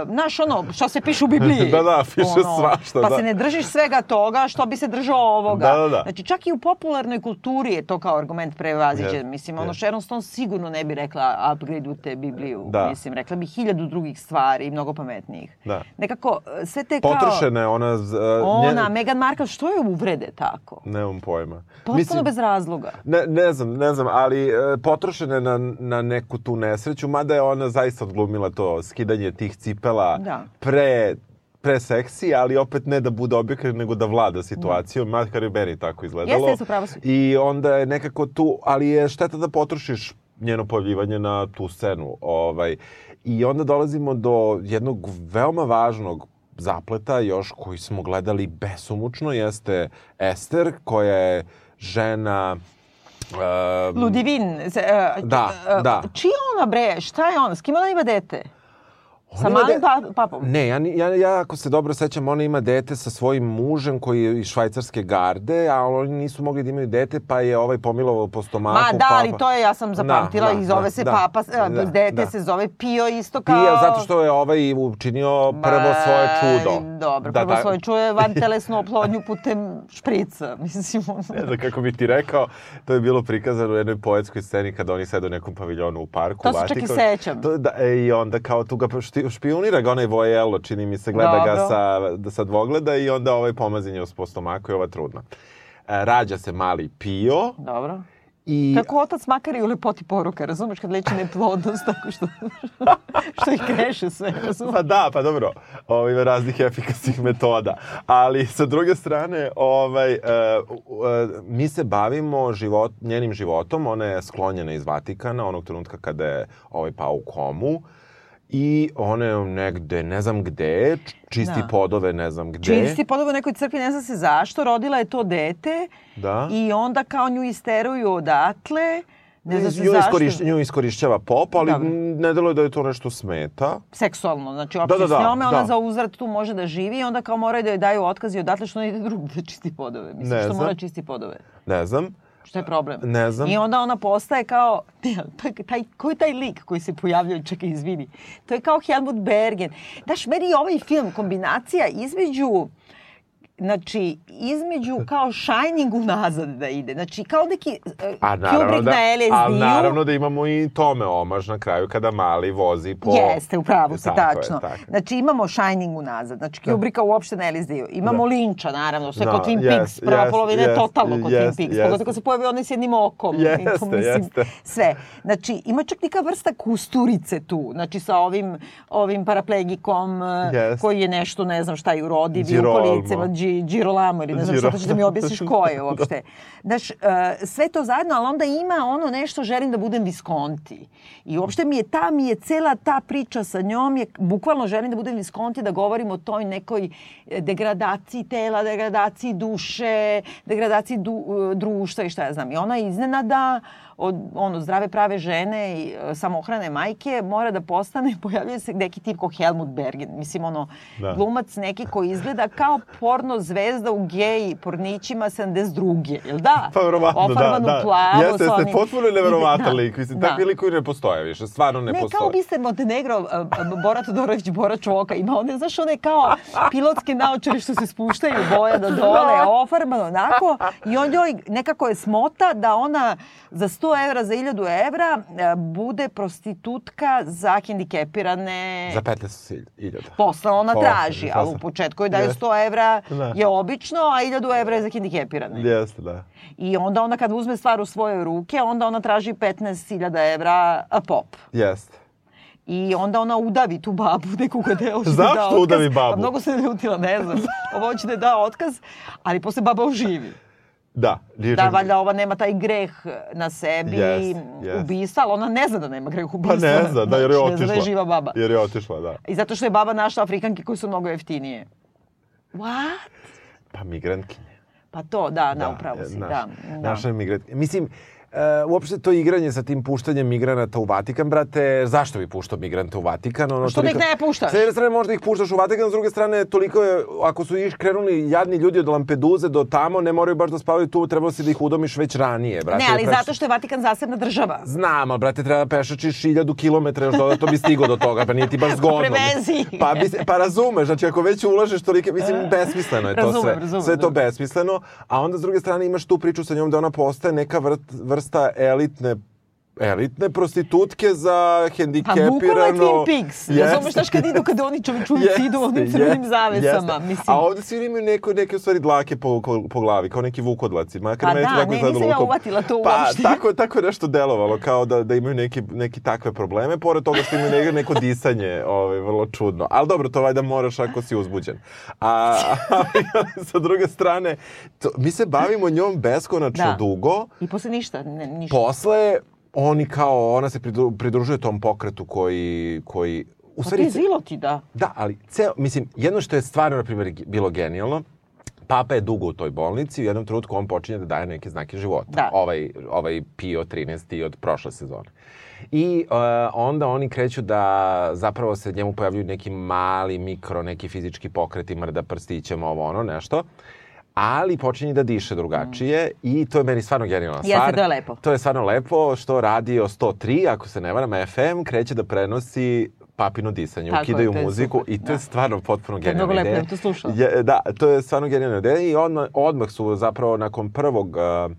znaš ono, što se piše u Bibliji. da, da, piše ono, svašta. Pa da. se ne držiš svega toga, što bi se držao ovoga. Da, da, da. Znači, čak i u popularnoj kulturi je to kao argument prevaziđen. Yes, Mislim, ono, yes. Sharon Stone sigurno ne bi rekla upgradeujte Bibliju. Da. Mislim, rekla bi hiljadu drugih stvari, mnogo pametnijih. Da. Nekako, sve te kao... Potrošena je ona... Uh, ona, njen... Meghan Markle, što je uvrede tako? Nemam pojma problema. Potpuno Mislim, bez razloga. Ne, ne znam, ne znam, ali e, potrošene na, na neku tu nesreću, mada je ona zaista odglumila to skidanje tih cipela da. pre pre seksi, ali opet ne da bude objektiv, nego da vlada situacijom, da. makar je meni tako izgledalo. Jeste, su pravo su. I onda je nekako tu, ali je šteta da potrošiš njeno pojavljivanje na tu scenu. Ovaj. I onda dolazimo do jednog veoma važnog zapleta još koji smo gledali besomučno jeste Ester koja je žena Um, Ludivin. Uh, da, uh, da. Čija ona bre? Šta je ona? S kim ona ima dete? Sa malim pa, papom? Ne, ja, ja, ja ako se dobro sećam, ona ima dete sa svojim mužem koji je iz švajcarske garde, a oni nisu mogli da imaju dete, pa je ovaj pomilovao po stomaku Ma da, ali to je, ja sam zapamtila, da, i zove da, se da, papa, da, da, dete da. se zove Pio isto kao... Pio, zato što je ovaj učinio prvo Ma, svoje čudo. Dobro, da, prvo da, svoje čudo van telesnu oplodnju putem šprica, mislim. ne znam kako bi ti rekao, to je bilo prikazano u jednoj poetskoj sceni kada oni sede u nekom paviljonu u parku. To se čak i sećam. To, da, e, I onda kao tu ga špionira ga onaj Vojelo, čini mi se, gleda Dobro. ga sa, sa dvogleda i onda ovaj pomazinje po stomaku i ova trudna. E, rađa se mali Pio. Dobro. I... Tako otac makar i u lepoti poruka, razumeš, kad leči neplodnost, tako što, što ih kreše sve, razumeš? Pa da, pa dobro, ovo, ima raznih efikasnih metoda. Ali sa druge strane, ovaj, uh, uh, mi se bavimo život, njenim životom, ona je sklonjena iz Vatikana, onog trenutka kada je ovaj, pao u komu. Uh, i ona je negde, ne znam gde, čisti da. podove, ne znam gde. Čisti podove u nekoj crkvi, ne znam se zašto, rodila je to dete da. i onda kao nju isteruju odatle. Ne znam se nju. Iskoriš, nju iskorišćava pop, ali Dobre. ne delo je da je to nešto smeta. Seksualno, znači uopšte da, da, da, s njome, ona da. za uzrat tu može da živi i onda kao moraju da joj daju otkaz i odatle što ne ide drugde da čisti podove. Mislim, ne što znam. mora čisti podove. Ne znam. Što je problem? Ne znam. I onda ona postaje kao, taj, ko je taj lik koji se pojavljaju, čekaj, izvini. To je kao Helmut Bergen. Daš, meni ovaj film, kombinacija između znači, između kao Shining unazad da ide. Znači, kao neki uh, A, Kubrick da, na LSD-u. Ali naravno da imamo i tome omaž na kraju kada mali vozi po... Jeste, upravo si, tačno. Je, tako. Znači, imamo Shining unazad. Znači, da. Kubricka da. uopšte na LSD-u. Imamo da. Linča, naravno, sve no, kod Twin yes, Peaks. Prva yes, polovina yes, je totalno kod yes, Twin Peaks. Yes. Pogotovo kad se pojavi onaj s jednim okom. Jeste, to, mislim, jeste. Sve. Znači, ima čak neka vrsta kusturice tu. Znači, sa ovim, ovim paraplegikom yes. koji je nešto, ne znam šta je urodivi u kolicima, Girolamo ili ne znam što, da mi objasniš ko je uopšte. Znaš, uh, sve to zajedno, ali onda ima ono nešto, želim da budem Visconti. I uopšte mi je ta, mi je cela ta priča sa njom, je, bukvalno želim da budem Visconti, da govorim o toj nekoj e, degradaciji tela, degradaciji duše, degradaciji du, e, društva i šta ja znam. I ona iznenada od ono, zdrave prave žene i e, samohrane majke mora da postane, pojavljuje se neki tip kao Helmut Bergen. Mislim, ono, da. glumac neki koji izgleda kao porno zvezda u gej pornićima 72. Jel da? Pa verovatno, da, da. plavo. Jeste, jeste, potpuno neverovatan da, lik. Mislim, da. takvi likovi ne postoje više, stvarno ne, ne postoje. Ne, kao Biser Montenegro, uh, Bora Todorović, Bora Čoka, ima one, znaš, one kao pilotske naočare što se spuštaju boja do dole, ofarbano, onako, i on joj nekako je smota da ona za 100 evra, za 1000 evra e, bude prostitutka za hendikepirane... Za 15.000. Posle ona Posle, traži, ali u početku joj daju 100 evra da. je obično, a 1000 evra je za hendikepirane. Jeste, da. I onda ona kad uzme stvar u svoje ruke, onda ona traži 15.000 evra pop. Jeste. I onda ona udavi tu babu, neku kada je Zašto da udavi babu? Pa mnogo se ljutila, ne znam. Ovo hoće da je da otkaz, ali posle baba oživi. Da. Da, valjda ova nema taj greh na sebi, yes, yes. ubisa, ali ona ne zna da nema greh ubisa. Pa ne zna, da, jer je otišla. Ne zna da je živa baba. Jer je otišla, da. I zato što je baba našla Afrikanke koji su mnogo jeftinije. What? Pa migrantkinje. Pa to, da, da upravo si, naš, da. Naša da. Mislim, Uh, uopšte to igranje sa tim puštanjem migranata u Vatikan, brate, zašto bi puštao migrante u Vatikan? Ono, što toliko... ih ne puštaš? S jedne strane možda ih puštaš u Vatikan, s druge strane toliko je, ako su iš krenuli jadni ljudi od Lampeduze do tamo, ne moraju baš da spavaju tu, trebalo si da ih udomiš već ranije, brate. Ne, ali peš... zato što je Vatikan zasebna država. Znam, ali brate, treba da pešačiš hiljadu kilometra još dodatno bi stigo do toga, pa nije ti baš zgodno. Prevezi. Pa, bi, pa razumeš, znači ako već ulažeš tolike, mislim, besmisleno je to razumem, sve. Razumem, sve to besmisleno, a onda s druge strane imaš tu priču sa njom da ona postaje neka vrsta elit elitne elitne prostitutke za hendikepirano... Pa bukvalno je Twin Peaks. Razumeš, znaš kad idu, kad oni čovječujući idu onim crvenim zavesama. Mislim. A ovde svi imaju neko, neke u stvari dlake po, po glavi, kao neki vukodlaci. Makar pa da, ne, nisam ja uvatila to pa, uopšte. Pa tako, tako nešto delovalo, kao da, da imaju neki, neki takve probleme, pored toga što imaju neko, neko disanje, ovaj, vrlo čudno. Ali dobro, to valjda moraš ako si uzbuđen. A, a sa druge strane, to, mi se bavimo njom beskonačno da. dugo. I posle ništa. Ne, ništa. Posle oni kao, ona se pridružuje tom pokretu koji, koji U pa stvari, ti ziloti, da. Da, ali ceo, mislim, jedno što je stvarno, na primjer, bilo genijalno, Papa je dugo u toj bolnici i u jednom trenutku on počinje da daje neke znake života. Da. Ovaj, ovaj Pio 13. od prošle sezone. I uh, onda oni kreću da zapravo se njemu pojavljuju neki mali, mikro, neki fizički pokreti, mrda prstićem, ovo ono, nešto ali počinje da diše drugačije mm. i to je meni stvarno genijalna stvar. Jeste, to je lepo. To je stvarno lepo što radio 103, ako se ne varam, FM kreće da prenosi papino disanje, Tako ukidaju je, muziku super. i to da. je stvarno potpuno genijalna ideja. To je mnogo lepo, to slušala. Je, da, to je stvarno genijalna ideja i odmah, odmah su zapravo nakon prvog uh,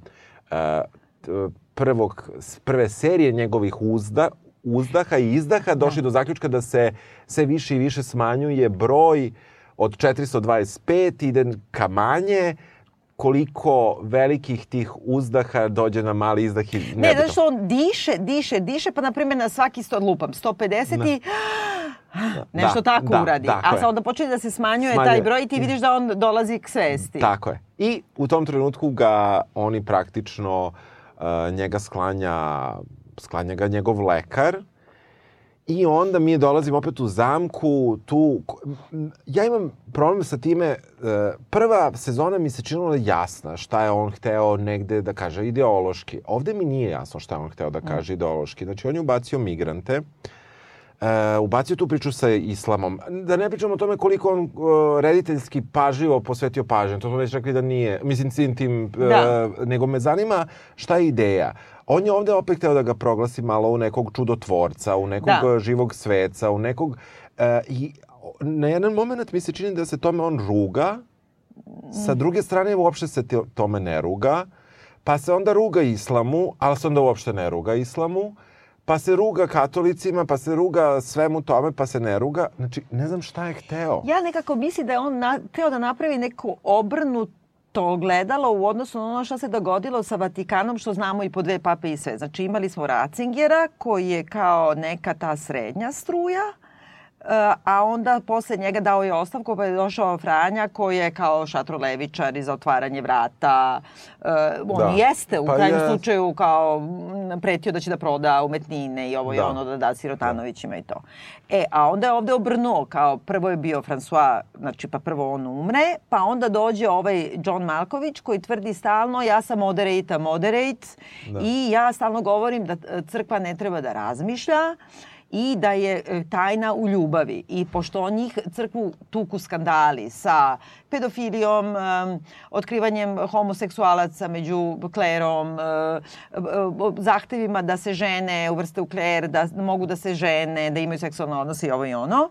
uh, prvog, prve serije njegovih uzda, uzdaha i izdaha došli da. do zaključka da se sve više i više smanjuje broj od 425 ide ka manje, koliko velikih tih uzdaha dođe na mali izdah i ne, ne što on diše, diše, diše, pa na primjer na svaki sto, lupam, 150 da. i nešto da, tako da, uradi. A sad onda počne da se smanjuje, smanjuje taj broj i ti vidiš da on dolazi k svesti. Tako je. I u tom trenutku ga oni praktično uh, njega sklanja, sklanja ga njegov lekar, I onda mi dolazimo opet u zamku, tu... Ja imam problem sa time, e, prva sezona mi se činila jasna šta je on hteo negde da kaže ideološki. Ovde mi nije jasno šta je on hteo da mm. kaže ideološki. Znači, on je ubacio migrante, Uh, ubacio tu priču sa islamom. Da ne pričamo o tome koliko on uh, rediteljski pažljivo posvetio pažnje. To smo već rekli da nije. Mislim, tim, tim da. uh, nego me zanima šta je ideja. On je ovde opet hteo da ga proglasi malo u nekog čudotvorca, u nekog da. živog sveca, u nekog... Uh, I na jedan moment mi se čini da se tome on ruga, sa druge strane uopšte se tome ne ruga, pa se onda ruga islamu, ali se onda uopšte ne ruga islamu, pa se ruga katolicima, pa se ruga svemu tome, pa se ne ruga. Znači, ne znam šta je hteo. Ja nekako mislim da je on na, hteo da napravi neku obrnutu to gledalo u odnosu na ono što se dogodilo sa Vatikanom, što znamo i po dve pape i sve. Znači imali smo Ratzingera koji je kao neka ta srednja struja, a onda posle njega dao je ostavku pa je došao Franja koji je kao šatrolevičar i za otvaranje vrata. Uh, on da. jeste u pa krajnjem je... slučaju kao pretio da će da proda umetnine i ovo da. i ono da da Sirotanovićima da. i to. E, a onda je ovde obrnuo kao prvo je bio François, znači pa prvo on umre, pa onda dođe ovaj John Malković koji tvrdi stalno ja sam moderate, moderate da. i ja stalno govorim da crkva ne treba da razmišlja i da je e, tajna u ljubavi. I pošto on njih crkvu tuku skandali sa pedofilijom, um, otkrivanjem homoseksualaca među klerom, uh, zahtevima da se žene uvrste u kler, da mogu da se žene, da imaju seksualne odnose i ovo i ono.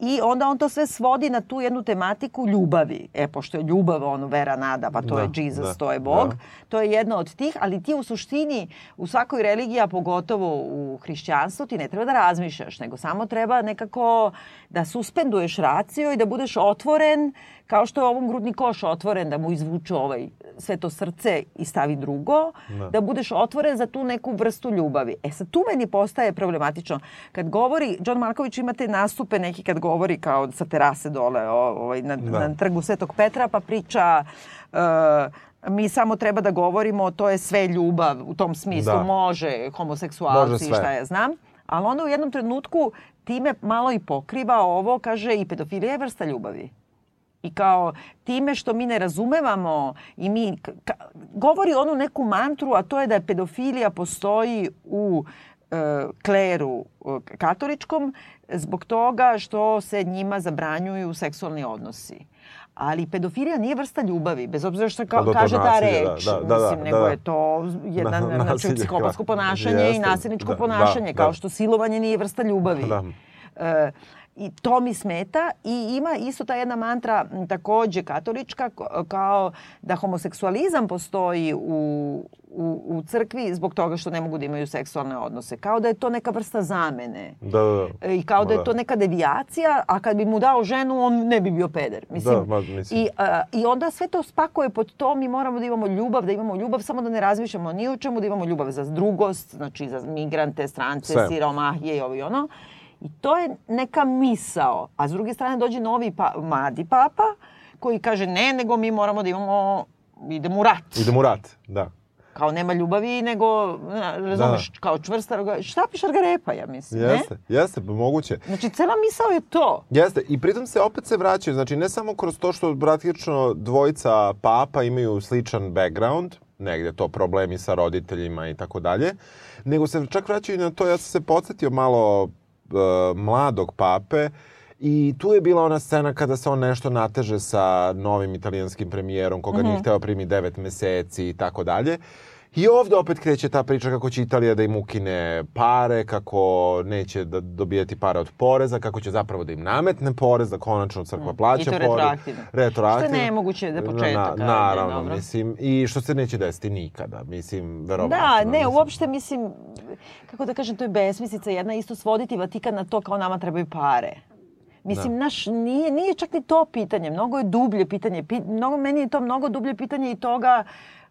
I onda on to sve svodi na tu jednu tematiku ljubavi. E, pošto je ljubav, ono, vera, nada, pa to da, je Jesus, da, to je Bog. Da. To je jedna od tih, ali ti u suštini, u svakoj religiji, a pogotovo u hrišćanstvu, ti ne treba da razmišljaš, nego samo treba nekako da suspenduješ raciju i da budeš otvoren, kao što je ovom grudni koš otvoren, da mu izvuče ovaj sve to srce i stavi drugo, da. da budeš otvoren za tu neku vrstu ljubavi. E sad, tu meni postaje problematično. Kad govori, John Marković imate nastupe neki kad govori kao sa terase dole ovaj, na, da. na trgu Svetog Petra, pa priča... Uh, mi samo treba da govorimo, to je sve ljubav u tom smislu, da. može homoseksualci i šta ja znam. Ali onda u jednom trenutku time malo i pokriva ovo, kaže i pedofilija je vrsta ljubavi. I kao time što mi ne razumevamo i mi ka, govori onu neku mantru, a to je da je pedofilija postoji u e, kleru e, katoličkom zbog toga što se njima zabranjuju seksualni odnosi. Ali pedofilija nije vrsta ljubavi, bez obzira što ka, pa kaže ta reč. Da, da, da, Mislim, da, nego da. je to jedan na, znači, psihopatsko ponašanje jeste, i nasilničko da, ponašanje, da, kao da. što silovanje nije vrsta ljubavi. Da. E, I to mi smeta i ima isto ta jedna mantra takođe katolička kao da homoseksualizam postoji u, u, u crkvi zbog toga što ne mogu da imaju seksualne odnose. Kao da je to neka vrsta zamene. Da, da, da. I kao da je da. to neka devijacija, a kad bi mu dao ženu, on ne bi bio peder. Mislim, da, ma, mislim. I, a, I onda sve to spakuje pod to, mi moramo da imamo ljubav, da imamo ljubav, samo da ne razmišljamo ni o čemu, da imamo ljubav za drugost, znači za migrante, strance, sve. siromahije i ovo i ono. I to je neka misao. A s druge strane dođe novi pa, mladi papa koji kaže ne, nego mi moramo da imamo, idemo u rat. Idemo u rat, da. kao nema ljubavi, nego, razumeš, da. kao čvrsta, štapi šargarepa, ja mislim, jeste, ne? Jeste, pa moguće. Znači, cela misao je to. Jeste, i pritom se opet se vraćaju, znači ne samo kroz to što praktično dvojica papa imaju sličan background, negde to problemi sa roditeljima i tako dalje, nego se čak vraćaju na to, ja sam se podsjetio malo mladog pape, I tu je bila ona scena kada se on nešto nateže sa novim italijanskim premijerom, koga mm -hmm. nije mhm. hteo primi devet meseci i tako dalje. I ovde opet kreće ta priča kako će Italija da im ukine pare, kako neće da dobijati pare od poreza, kako će zapravo da im nametne porez, da konačno crkva mm. plaća porez. I to retroaktivno. Retroaktivno. Što je nemoguće da početak. Na, naravno, dobro. mislim, i što se neće desiti nikada, mislim, verovatno. Da, ne, mislim. uopšte, mislim, kako da kažem, to je besmislica jedna isto svoditi Vatikan na to kao nama trebaju pare. Mislim, da. naš, nije, nije čak ni to pitanje, mnogo je dublje pitanje. Pi, mnogo, meni je to mnogo dublje pitanje i toga,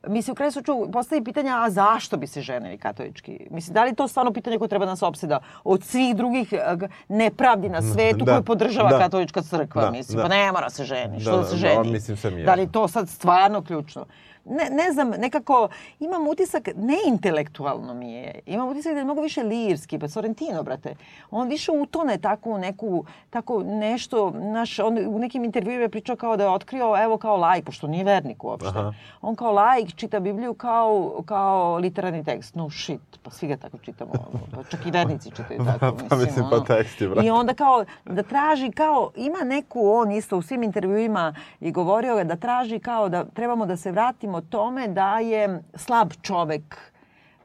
Mislim, u kraju slučaju postavi pitanja, a zašto bi se ženili katolički? Mislim, da li to stvarno pitanje koje treba da nas opseda od svih drugih eh, nepravdi na svetu da, koje podržava da, katolička crkva? Da, mislim, da. pa ne mora se ženi, što da, da se ženi? Da, mislim, sam da li to sad stvarno ključno? Ne, ne znam, nekako imam utisak, ne intelektualno mi je, imam utisak da je mnogo više lirski, pa Sorrentino, brate. On više utone tako neku, tako nešto, naš, on u nekim intervjuima je pričao kao da je otkrio, evo kao lajk, pošto nije vernik uopšte. Aha. On kao lajk čita Bibliju kao, kao literarni tekst. No shit, pa svi ga tako čitamo. Pa čak i vernici čitaju tako. Pa mislim, pa mislim, ono. pa teksti, brate. I onda kao da traži kao, ima neku, on isto u svim intervjuima i govorio da traži kao da trebamo da se vratimo tome da je slab čovek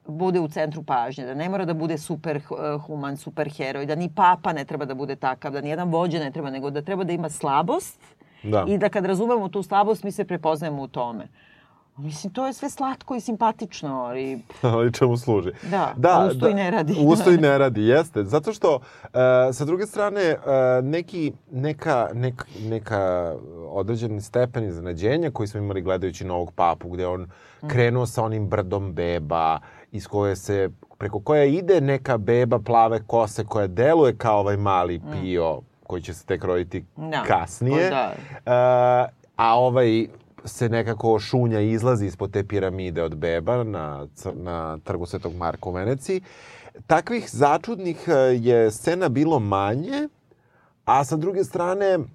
bude u centru pažnje, da ne mora da bude super human, super heroj, da ni papa ne treba da bude takav, da ni jedan vođa ne treba, nego da treba da ima slabost da. i da kad razumemo tu slabost mi se prepoznajemo u tome. Mislim, to je sve slatko i simpatično, ali... ali čemu služi? Da, da usto da, i ne radi. Usto i ne radi, jeste. Zato što, uh, sa druge strane, uh, neki, neka, neka, neka određeni stepen iznenađenja koji smo imali gledajući Novog papu, gde on mm. krenuo sa onim brdom beba, iz koje se, preko koje ide neka beba plave kose koja deluje kao ovaj mali mm. pio koji će se tek roditi da. kasnije. Da. Uh, a ovaj se nekako šunja i izlazi ispod te piramide od beba na, na trgu Svetog Marka u Veneciji. Takvih začudnih e, je scena bilo manje, a sa druge strane, uh,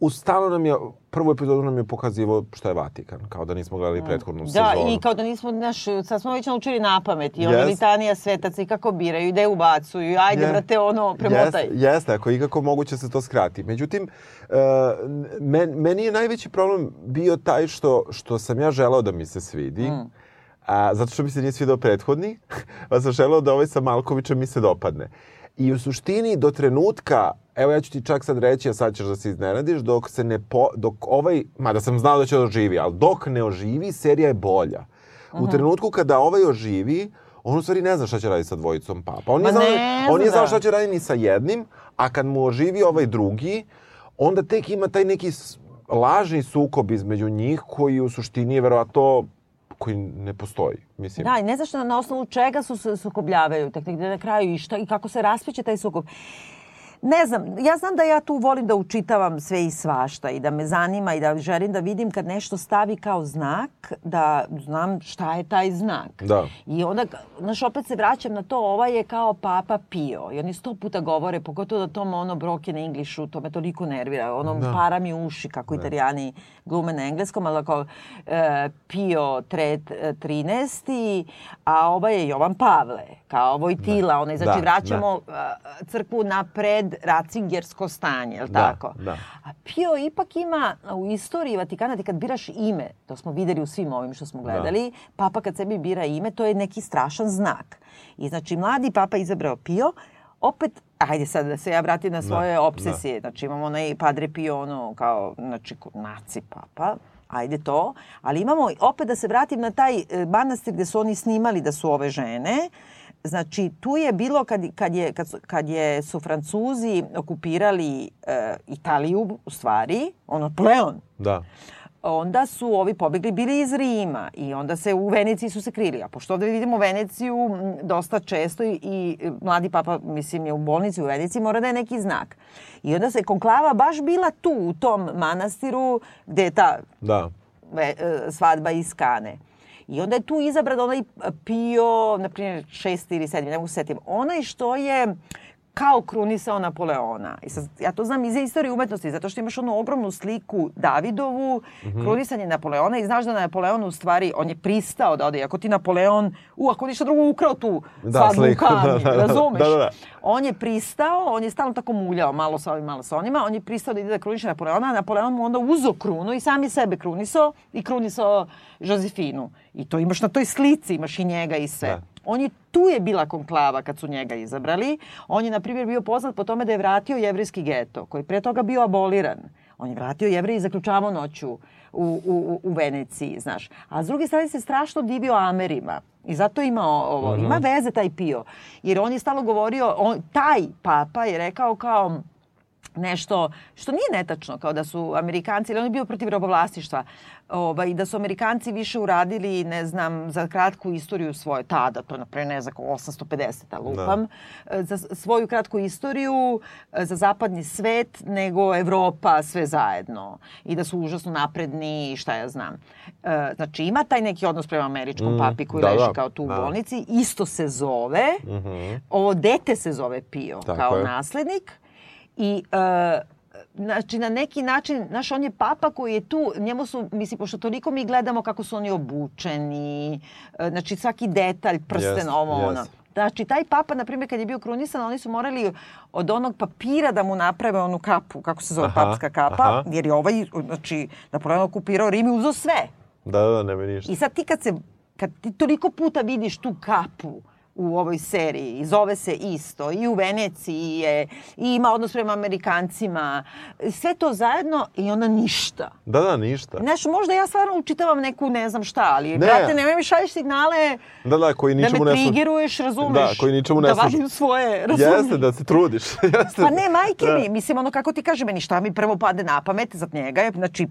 u stalo nam je, prvu epizodu nam je pokazivo šta je Vatikan, kao da nismo gledali prethodnu da, sezonu. Da, i kao da nismo, znaš, sad smo već naučili na pamet i ono yes. litanija svetaca i kako biraju, gde ubacuju, ajde yes. brate, ono, premotaj. Jeste, jeste, ako ikako moguće se to skrati. Međutim, uh, men, meni je najveći problem bio taj što, što sam ja želeo da mi se svidi, mm. a, zato što mi se nije svidao prethodni, pa sam želeo da ovaj sa Malkovićem mi se dopadne. I u suštini do trenutka, evo ja ću ti čak sad reći, a sad ćeš da se iznenadiš, dok se ne po, dok ovaj, mada sam znao da će oživi, ali dok ne oživi, serija je bolja. Uh -huh. U mhm. trenutku kada ovaj oživi, on u stvari ne zna šta će raditi sa dvojicom papa. On, je znao, ne on je znao šta će raditi ni sa jednim, a kad mu oživi ovaj drugi, onda tek ima taj neki lažni sukob između njih koji u suštini je verovato koji ne postoji. Mislim. Da, i ne znaš na osnovu čega su se sukobljavaju, tek negde na kraju i, šta, i kako se raspeće taj sukob. Ne znam, ja znam da ja tu volim da učitavam sve i svašta i da me zanima i da želim da vidim kad nešto stavi kao znak, da znam šta je taj znak. Da. I onda, znaš, opet se vraćam na to, ova je kao Papa Pio. I oni sto puta govore, pogotovo da tom ono broken Englishu, to me toliko nervira. Ono da. para mi uši kako da. italijani glume na engleskom, ali kao e, Pio tre, 13. A ova je Jovan Pavle, kao Vojtila. Da. Onaj, znači, da. vraćamo da. crkvu racingersko stanje, je li da, tako? Da. A Pio ipak ima u istoriji Vatikana, ti kad biraš ime, to smo videli u svim ovim što smo da. gledali, da. papa kad sebi bira ime, to je neki strašan znak. I znači, mladi papa izabrao Pio, opet, ajde sad da se ja vratim na da, svoje da, obsesije. Da. Znači imamo onaj Padre Pio, ono, kao, znači, naci papa, ajde to, ali imamo opet da se vratim na taj e, manastir gde su oni snimali da su ove žene, Znači, tu je bilo kad, kad, je, kad, su, kad je, su Francuzi okupirali e, Italiju, u stvari, ono, Pleon. Da onda su ovi pobegli bili iz Rima i onda se u Veneciji su se krili. A pošto ovde vidimo Veneciju dosta često i, i mladi papa, mislim, je u bolnici u Veneciji, mora da je neki znak. I onda se konklava baš bila tu, u tom manastiru gde je ta da. ve, e, svadba iz Kane. I onda je tu izabran onaj Pio, na primjer, šesti ili sedmi, ne mogu se setim. Onaj što je kao krunisao Napoleona. I sad, ja to znam iz istorije umetnosti, zato što imaš onu ogromnu sliku Davidovu, mm -hmm. krunisanje Napoleona i znaš da Napoleon u stvari, on je pristao da ode. Ako ti Napoleon, u, ako ništa drugo ukrao tu da, svadbu u kamni, da, da, razumeš? Da, da, da. On je pristao, on je stalno tako muljao, malo sa ovim, malo sa onima, on je pristao da ide da kruniše Napoleona, a Napoleon mu onda uzo krunu i sam je sebe krunisao i krunisao Josefinu. I to imaš na toj slici, imaš i njega i sve. Da. On je, tu je bila konklava kad su njega izabrali. On je, na primjer, bio poznat po tome da je vratio jevrijski geto, koji pre toga bio aboliran. On je vratio jevre i zaključavao noću u, u, u Veneciji, znaš. A s druge strane se strašno divio Amerima. I zato ima ovo, ima veze taj Pio. Jer on je stalo govorio, on, taj papa je rekao kao, nešto što nije netačno, kao da su Amerikanci, ili on je bio protiv robovlastištva, ovaj, da su Amerikanci više uradili, ne znam, za kratku istoriju svoje tada, to je naprej ne znam, 850-a lupam, da. za svoju kratku istoriju, za zapadni svet, nego Evropa sve zajedno. I da su užasno napredni i šta ja znam. E, znači, ima taj neki odnos prema američkom mm, papi koji da, leži da, kao tu u da. bolnici. Isto se zove, mm -hmm. ovo dete se zove Pio Tako kao je. naslednik I uh, znači na neki način, znaš, on je papa koji je tu, njemu su, mislim, pošto toliko mi gledamo kako su oni obučeni, e, znači svaki detalj, prsten, yes, ovo, yes. ono. Znači, taj papa, na primjer, kad je bio krunisan, oni su morali od onog papira da mu naprave onu kapu, kako se zove, aha, papska kapa, aha. jer je ovaj, znači, Napoleon okupirao Rim i uzao sve. Da, da, nema ništa. I sad ti kad se, kad ti toliko puta vidiš tu kapu, u ovoj seriji. Zove se isto. I u Veneciji je, i ima odnos prema Amerikancima. Sve to zajedno i onda ništa. Da, da, ništa. Znaš, možda ja stvarno učitavam neku ne znam šta, ali, ne. brate, nemoj mi šalješ signale da, da, koji ničemu da me trigeruješ, razumeš? Da, koji ničemu ne Da važim svoje, razumeš? Jeste, da se trudiš. Jeste. Pa ne, majke da. mi, mislim, ono kako ti kaže meni, šta mi prvo pade na pamet za njega je, znači,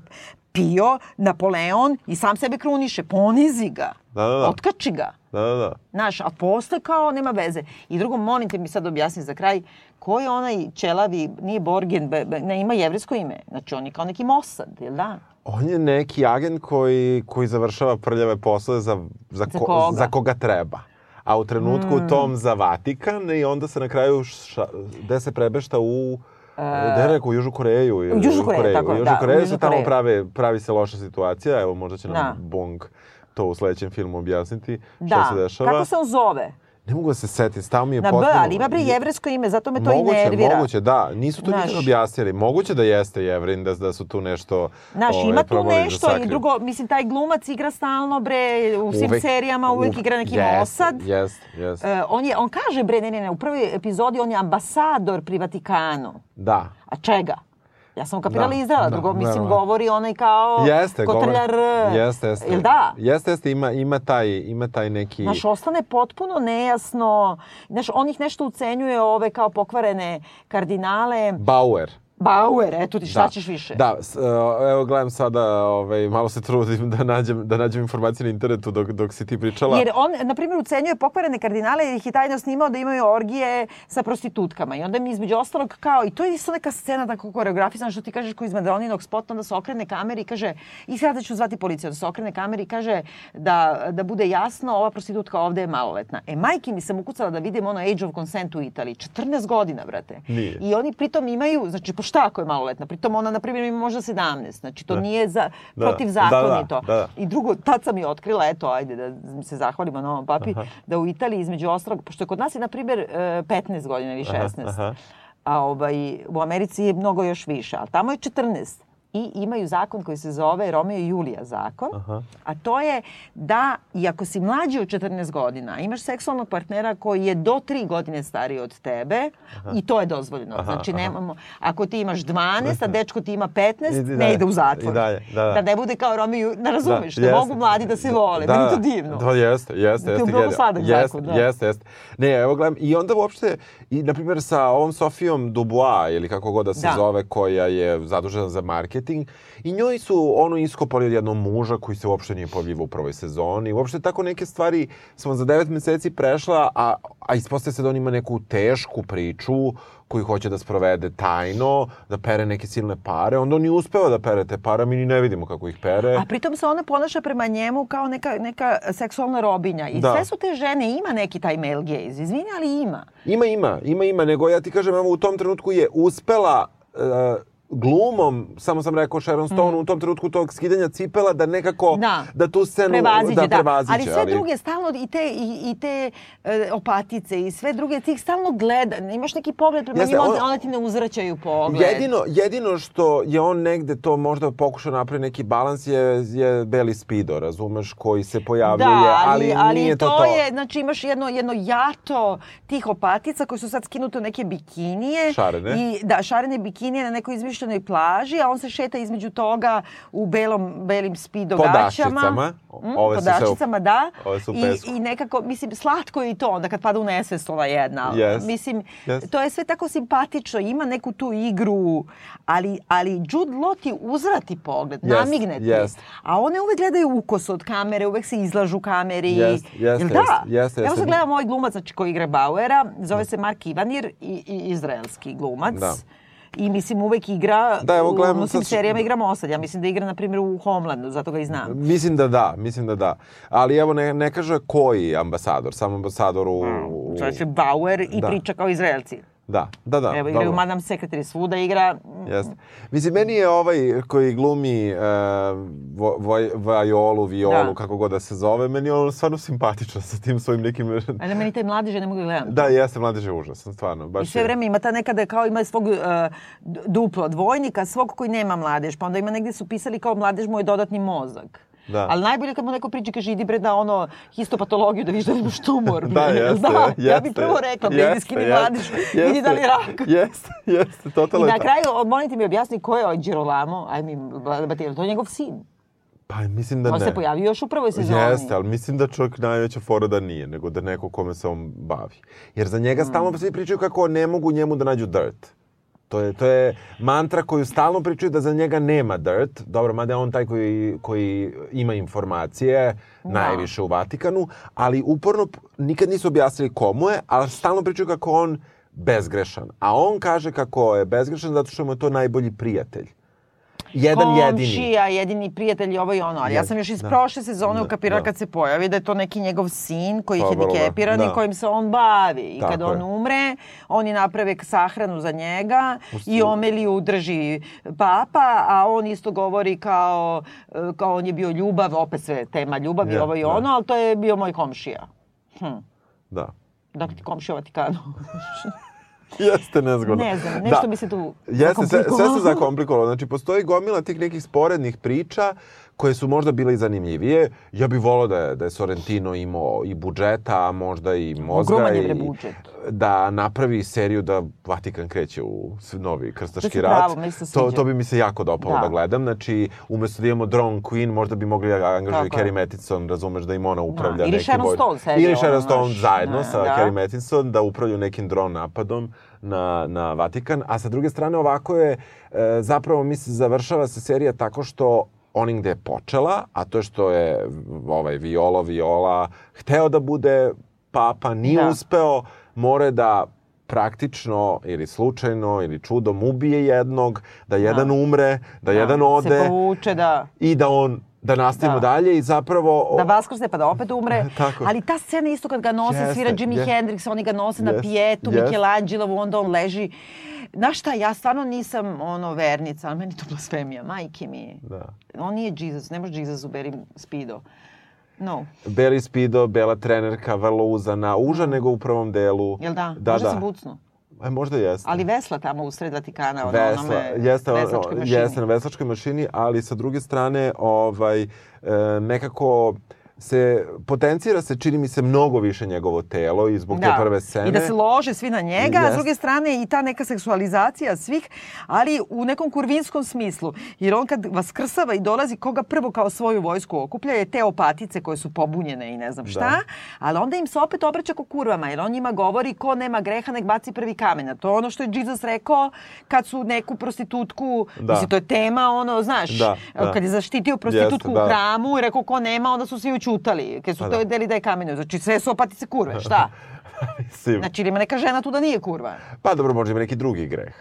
Pio, Napoleon i sam sebe kruniše, ponizi ga, da, da, da. otkači ga. Da, da, da. Znaš, a posle kao nema veze. I drugo, molim te mi sad objasni za kraj, ko je onaj čelavi, nije Borgen, be, be, ne ima jevrijsko ime. Znači, on je kao neki Mossad, jel da? On je neki agent koji, koji završava prljave poslove za, za, za, ko, koga? za koga treba. A u trenutku mm. tom za Vatikan i onda se na kraju ša, gde se prebešta u Uh, da rekao, u Južnu Koreju. U Južnu Koreju, tako, u Južnu da. Koreju se tamo prave, pravi se loša situacija, evo možda će nam da. Bong to u sledećem filmu objasniti šta da. se dešava. Kako se on zove? Ne mogu da se setim, stav mi je Na potpuno... Na B, ali ima bre jevresko ime, zato me to moguće, i nervira. Moguće, da. Nisu to nikad objasnili. Moguće da jeste jevrin, da, da su tu nešto... Znaš, ovaj, ima tu da nešto i drugo, mislim, taj glumac igra stalno, bre, u svim uvek, serijama uvek uvek, igra neki yes, Mossad. Jest, jest. Uh, on, je, on kaže, bre, ne, ne, ne, u prvoj epizodi on je ambasador pri Vatikanu. Da. A čega? Ja sam da, Izraela, drugo, da, mislim, da, govori onaj kao jeste, kotrljar... Jeste, jeste. Jel da? Jeste, jeste, ima, ima, taj, ima taj neki... Znaš, ostane potpuno nejasno. Znaš, on ih nešto ucenjuje ove kao pokvarene kardinale. Bauer. Bauer, eto ti šta da. ćeš više. Da, uh, evo gledam sada, ovaj, malo se trudim da nađem, da nađem informacije na internetu dok, dok si ti pričala. Jer on, na primjer, ucenjuje pokvarene kardinale jer ih je tajno snimao da imaju orgije sa prostitutkama. I onda mi između ostalog kao, i to je isto neka scena tako koreografisana što ti kažeš koji iz Madroninog spota, onda se okrene kameri i kaže, i sada ću zvati policiju, da se okrene kameri i kaže da, da bude jasno, ova prostitutka ovde je maloletna. E, majke mi sam ukucala da vidim ono Age of Consent u Italiji. 14 godina, brate. Nije. I oni pritom imaju, znači, šta ako je maloletna? Pritom ona, na primjer, ima možda 17. Znači, to da. nije za, da. protivzakonito. Da, da, da. I drugo, tad sam i otkrila, eto, ajde da se zahvalimo novom papi, aha. da u Italiji između ostalog, pošto je kod nas je, na primjer, 15 godina ili 16. Aha, aha. A ovaj, u Americi je mnogo još više, ali tamo je 14 i imaju zakon koji se zove Romeo i Julija zakon, Aha. a to je da, iako si mlađi od 14 godina, imaš seksualnog partnera koji je do 3 godine stariji od tebe Aha. i to je dozvoljeno. Aha, znači, nemamo, ako ti imaš 12, a dečko ti ima 15, ne ide u zatvor. I dalje, da, da. da ne bude kao Romeo i da razumeš, da, da mogu mladi da se vole. Da, Meni to divno. Da, jeste, jeste. Da ti je sladak zakon, da. Jeste, jeste. Ne, evo gledam, i onda uopšte, i na primjer sa ovom Sofijom Dubois, ili kako god da se da. zove, koja je zadužena za marketing, marketing i njoj su ono iskopali od jednog muža koji se uopšte nije pojavljivo u prvoj sezoni. Uopšte tako neke stvari smo za devet meseci prešla, a, a ispostaje se da on ima neku tešku priču koju hoće da sprovede tajno, da pere neke silne pare, onda on ni uspeva da pere te pare, mi ni ne vidimo kako ih pere. A pritom se ona ponaša prema njemu kao neka, neka seksualna robinja. I da. sve su te žene, ima neki taj male gaze, izvini, ali ima. Ima, ima, ima, ima, nego ja ti kažem, evo u tom trenutku je uspela uh, glumom, samo sam rekao Sharon Stone mm. u tom trenutku tog skidanja cipela da nekako da, da tu scenu prevaziđe, da, prevaziđe. Ali sve ali... druge stalno i te i, i te uh, opatice i sve druge tih stalno gleda, imaš neki pogled prema njima, on, one ti ne uzvraćaju pogled. Jedino, jedino što je on negde to možda pokušao napravi neki balans je, je Beli Spido, razumeš, koji se pojavljuje, da, ali, ali, ali nije to to. je, znači imaš jedno, jedno jato tih opatica koji su sad skinute u neke bikinije. Šarene. I, da, šarene bikinije na nekoj izmišljenoj izmišljenoj plaži, a on se šeta između toga u belom, belim speedo gaćama. Mm, ove po daščicama, da. Ove su I, I nekako, mislim, slatko je i to onda kad pada u nesvest ova jedna. Yes. Mislim, yes. to je sve tako simpatično, ima neku tu igru, ali, ali Jude Law ti uzvrati pogled, yes. namigne ti. Yes. A one uvek gledaju ukoso od kamere, uvek se izlažu kameri. Yes. Yes. Jel da? Yes. Yes. Evo se gledam ovaj glumac znači, koji igra Bauera, zove se Mark Ivanir i, i izraelski glumac. Da I mislim uvek igra, da, evo, gledam, u mnogim sad... serijama igra Mossad. Ja mislim da igra, na primjer, u Homelandu, zato ga i znam. Mislim da da, mislim da da. Ali evo, ne, ne kaže koji ambasador, samo ambasador u... Mm, Zove se Bauer i da. priča kao Izraelci. Da, da, da. Evo, igraju Madame Secretary, svuda igra. Jeste. Mislim, meni je ovaj koji glumi uh, vo, Vajolu, Violu, da. kako god da se zove, meni je on stvarno simpatičan sa tim svojim nekim... A da meni taj mladeže ne mogu da gledam. Da, jeste, mladeže je užasan, stvarno. Baš I sve je... vreme ima ta nekada kao ima svog uh, duplo dvojnika, svog koji nema mladež, pa onda ima negde su pisali kao mladež mu je dodatni mozak. Da. Ali najbolje kad mu neko priđe kaže idi bre da ono histopatologiju da vidiš da imaš tumor. da, jeste, da, jeste. Ja bih prvo rekla, bre, idi skini mladiš, vidi da li je rak. Jeste, jeste, totalno. I na kraju, molim ti mi objasni ko je Girolamo, aj mi, Batiro, to je njegov sin. Pa mislim da on ne. On se pojavio još u prvoj sezoni. Jeste, ali mislim da čovjek najveća fora da nije, nego da neko kome se on bavi. Jer za njega mm. stalno svi pričaju kako ne mogu njemu da nađu dirt. To je, to je mantra koju stalno pričaju da za njega nema dirt. Dobro, mada je on taj koji, koji ima informacije da. najviše u Vatikanu, ali uporno nikad nisu objasnili komu je, ali stalno pričaju kako on bezgrešan. A on kaže kako je bezgrešan zato što mu je to najbolji prijatelj jedan komšija, jedini. Jedini prijatelj, ovo i ono. Ali ja sam još iz da. prošle sezone da, ukapirala da. kad se pojavi da je to neki njegov sin koji je hendikepiran da. i kojim se on bavi. I Tako kad je. on umre, oni naprave sahranu za njega Usti. i Omeliju drži papa, a on isto govori kao, kao on je bio ljubav, opet sve tema ljubav i ovo i da. ono, ali to je bio moj komšija. Hm. Da. Dakle, komšija Vatikanu. Jeste nezgodno. Ne znam, nešto da. bi se tu Jeste, sve, sve se zakomplikovalo. Znači, postoji gomila tih nekih sporednih priča koje su možda bile i zanimljivije. Ja bih volao da je, da je Sorrentino imao i budžeta, a možda i mozga. Ogroman je budžet. Da napravi seriju da Vatikan kreće u novi krstaški rat. Pravo, to, to bi mi se jako dopalo da. da gledam. Znači, umesto da imamo Drone Queen, možda bi mogli da angažuju Carrie Mathison, razumeš da im ona upravlja da. Ili nekim... Sharon Stone serija. Ili Sharon Stone zajedno da, sa da. Carrie Mathison da upravljaju nekim drone napadom na, na Vatikan. A sa druge strane, ovako je, e, zapravo mi se završava se serija tako što onim gde je počela, a to što je ovaj Viola Viola hteo da bude papa, nije da. uspeo, more da praktično ili slučajno ili čudom ubije jednog, da jedan da. umre, da, da jedan ode. Se povuče, da. I da on da nastavimo da. dalje i zapravo... Da vaskrsne pa da opet umre. Tako. Ali ta scena isto kad ga nose, jeste, svira Jimi jeste. Hendrix, oni ga nose jeste, na pijetu, jeste. Michelangelovu, onda on leži. Znaš šta, ja stvarno nisam ono vernica, ali meni to blasfemija, majke mi. Da. On nije Jesus, ne može Jesus u Beri Spido. No. Beli Spido, bela trenerka, vrlo uzana, uža nego u prvom delu. Jel da? da možda da. se bucnu. E, možda jeste. Ali vesla tamo u sred Vatikana, ono, vesla, onome jeste, veslačkoj mašini. Jeste na veslačkoj mašini, ali sa druge strane, ovaj, e, nekako se potencira se, čini mi se, mnogo više njegovo telo i zbog da. te prve scene. I da se lože svi na njega, a s druge strane i ta neka seksualizacija svih, ali u nekom kurvinskom smislu. Jer on kad vas krsava i dolazi, koga prvo kao svoju vojsku okuplja je te opatice koje su pobunjene i ne znam šta, da. ali onda im se opet obraća ko kurvama, jer on njima govori ko nema greha, nek baci prvi kamen. To je ono što je Jesus rekao kad su neku prostitutku, da. mislim, to je tema, ono, znaš, da, da. kad je zaštitio prostitutku Jeste, u da. hramu i rekao ko nema, onda su svi učutali, kad su pa da. deli da je kamenju. Znači sve su opatice kurve, šta? Mislim. Znači ili ima neka žena tu da nije kurva? Pa dobro, možda ima neki drugi greh.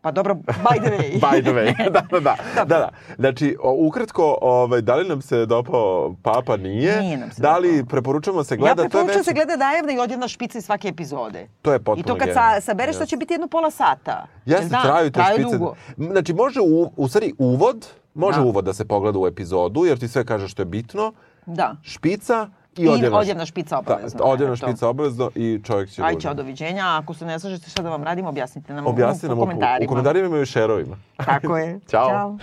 Pa dobro, by the way. by the way, da, da, da. da, da. Znači, ukratko, ovaj, da li nam se dopao Papa, nije? Nije nam se Da li dopao. preporučamo se gleda? Ja preporučujem se gleda Dajevna i odjedna špica iz svake epizode. To je potpuno I to kad sa, sabereš, yes. to će biti jedno pola sata. Jeste, da, traju te špice. Dugo. Znači, može u, u stvari uvod, može da. uvod da se pogleda u epizodu, jer ti sve kaže što je bitno. Da. Špica, I odjevna, I odjevna špica obavezno. Da, odjevna špica obavezno i čovjek će... Aj, čao, doviđenja. Ako se ne slažete šta da vam radim, objasnite nam, Objasni nam u, u, komentarima. U, u komentarima i šerovima. Tako je. Ćao. Ćao.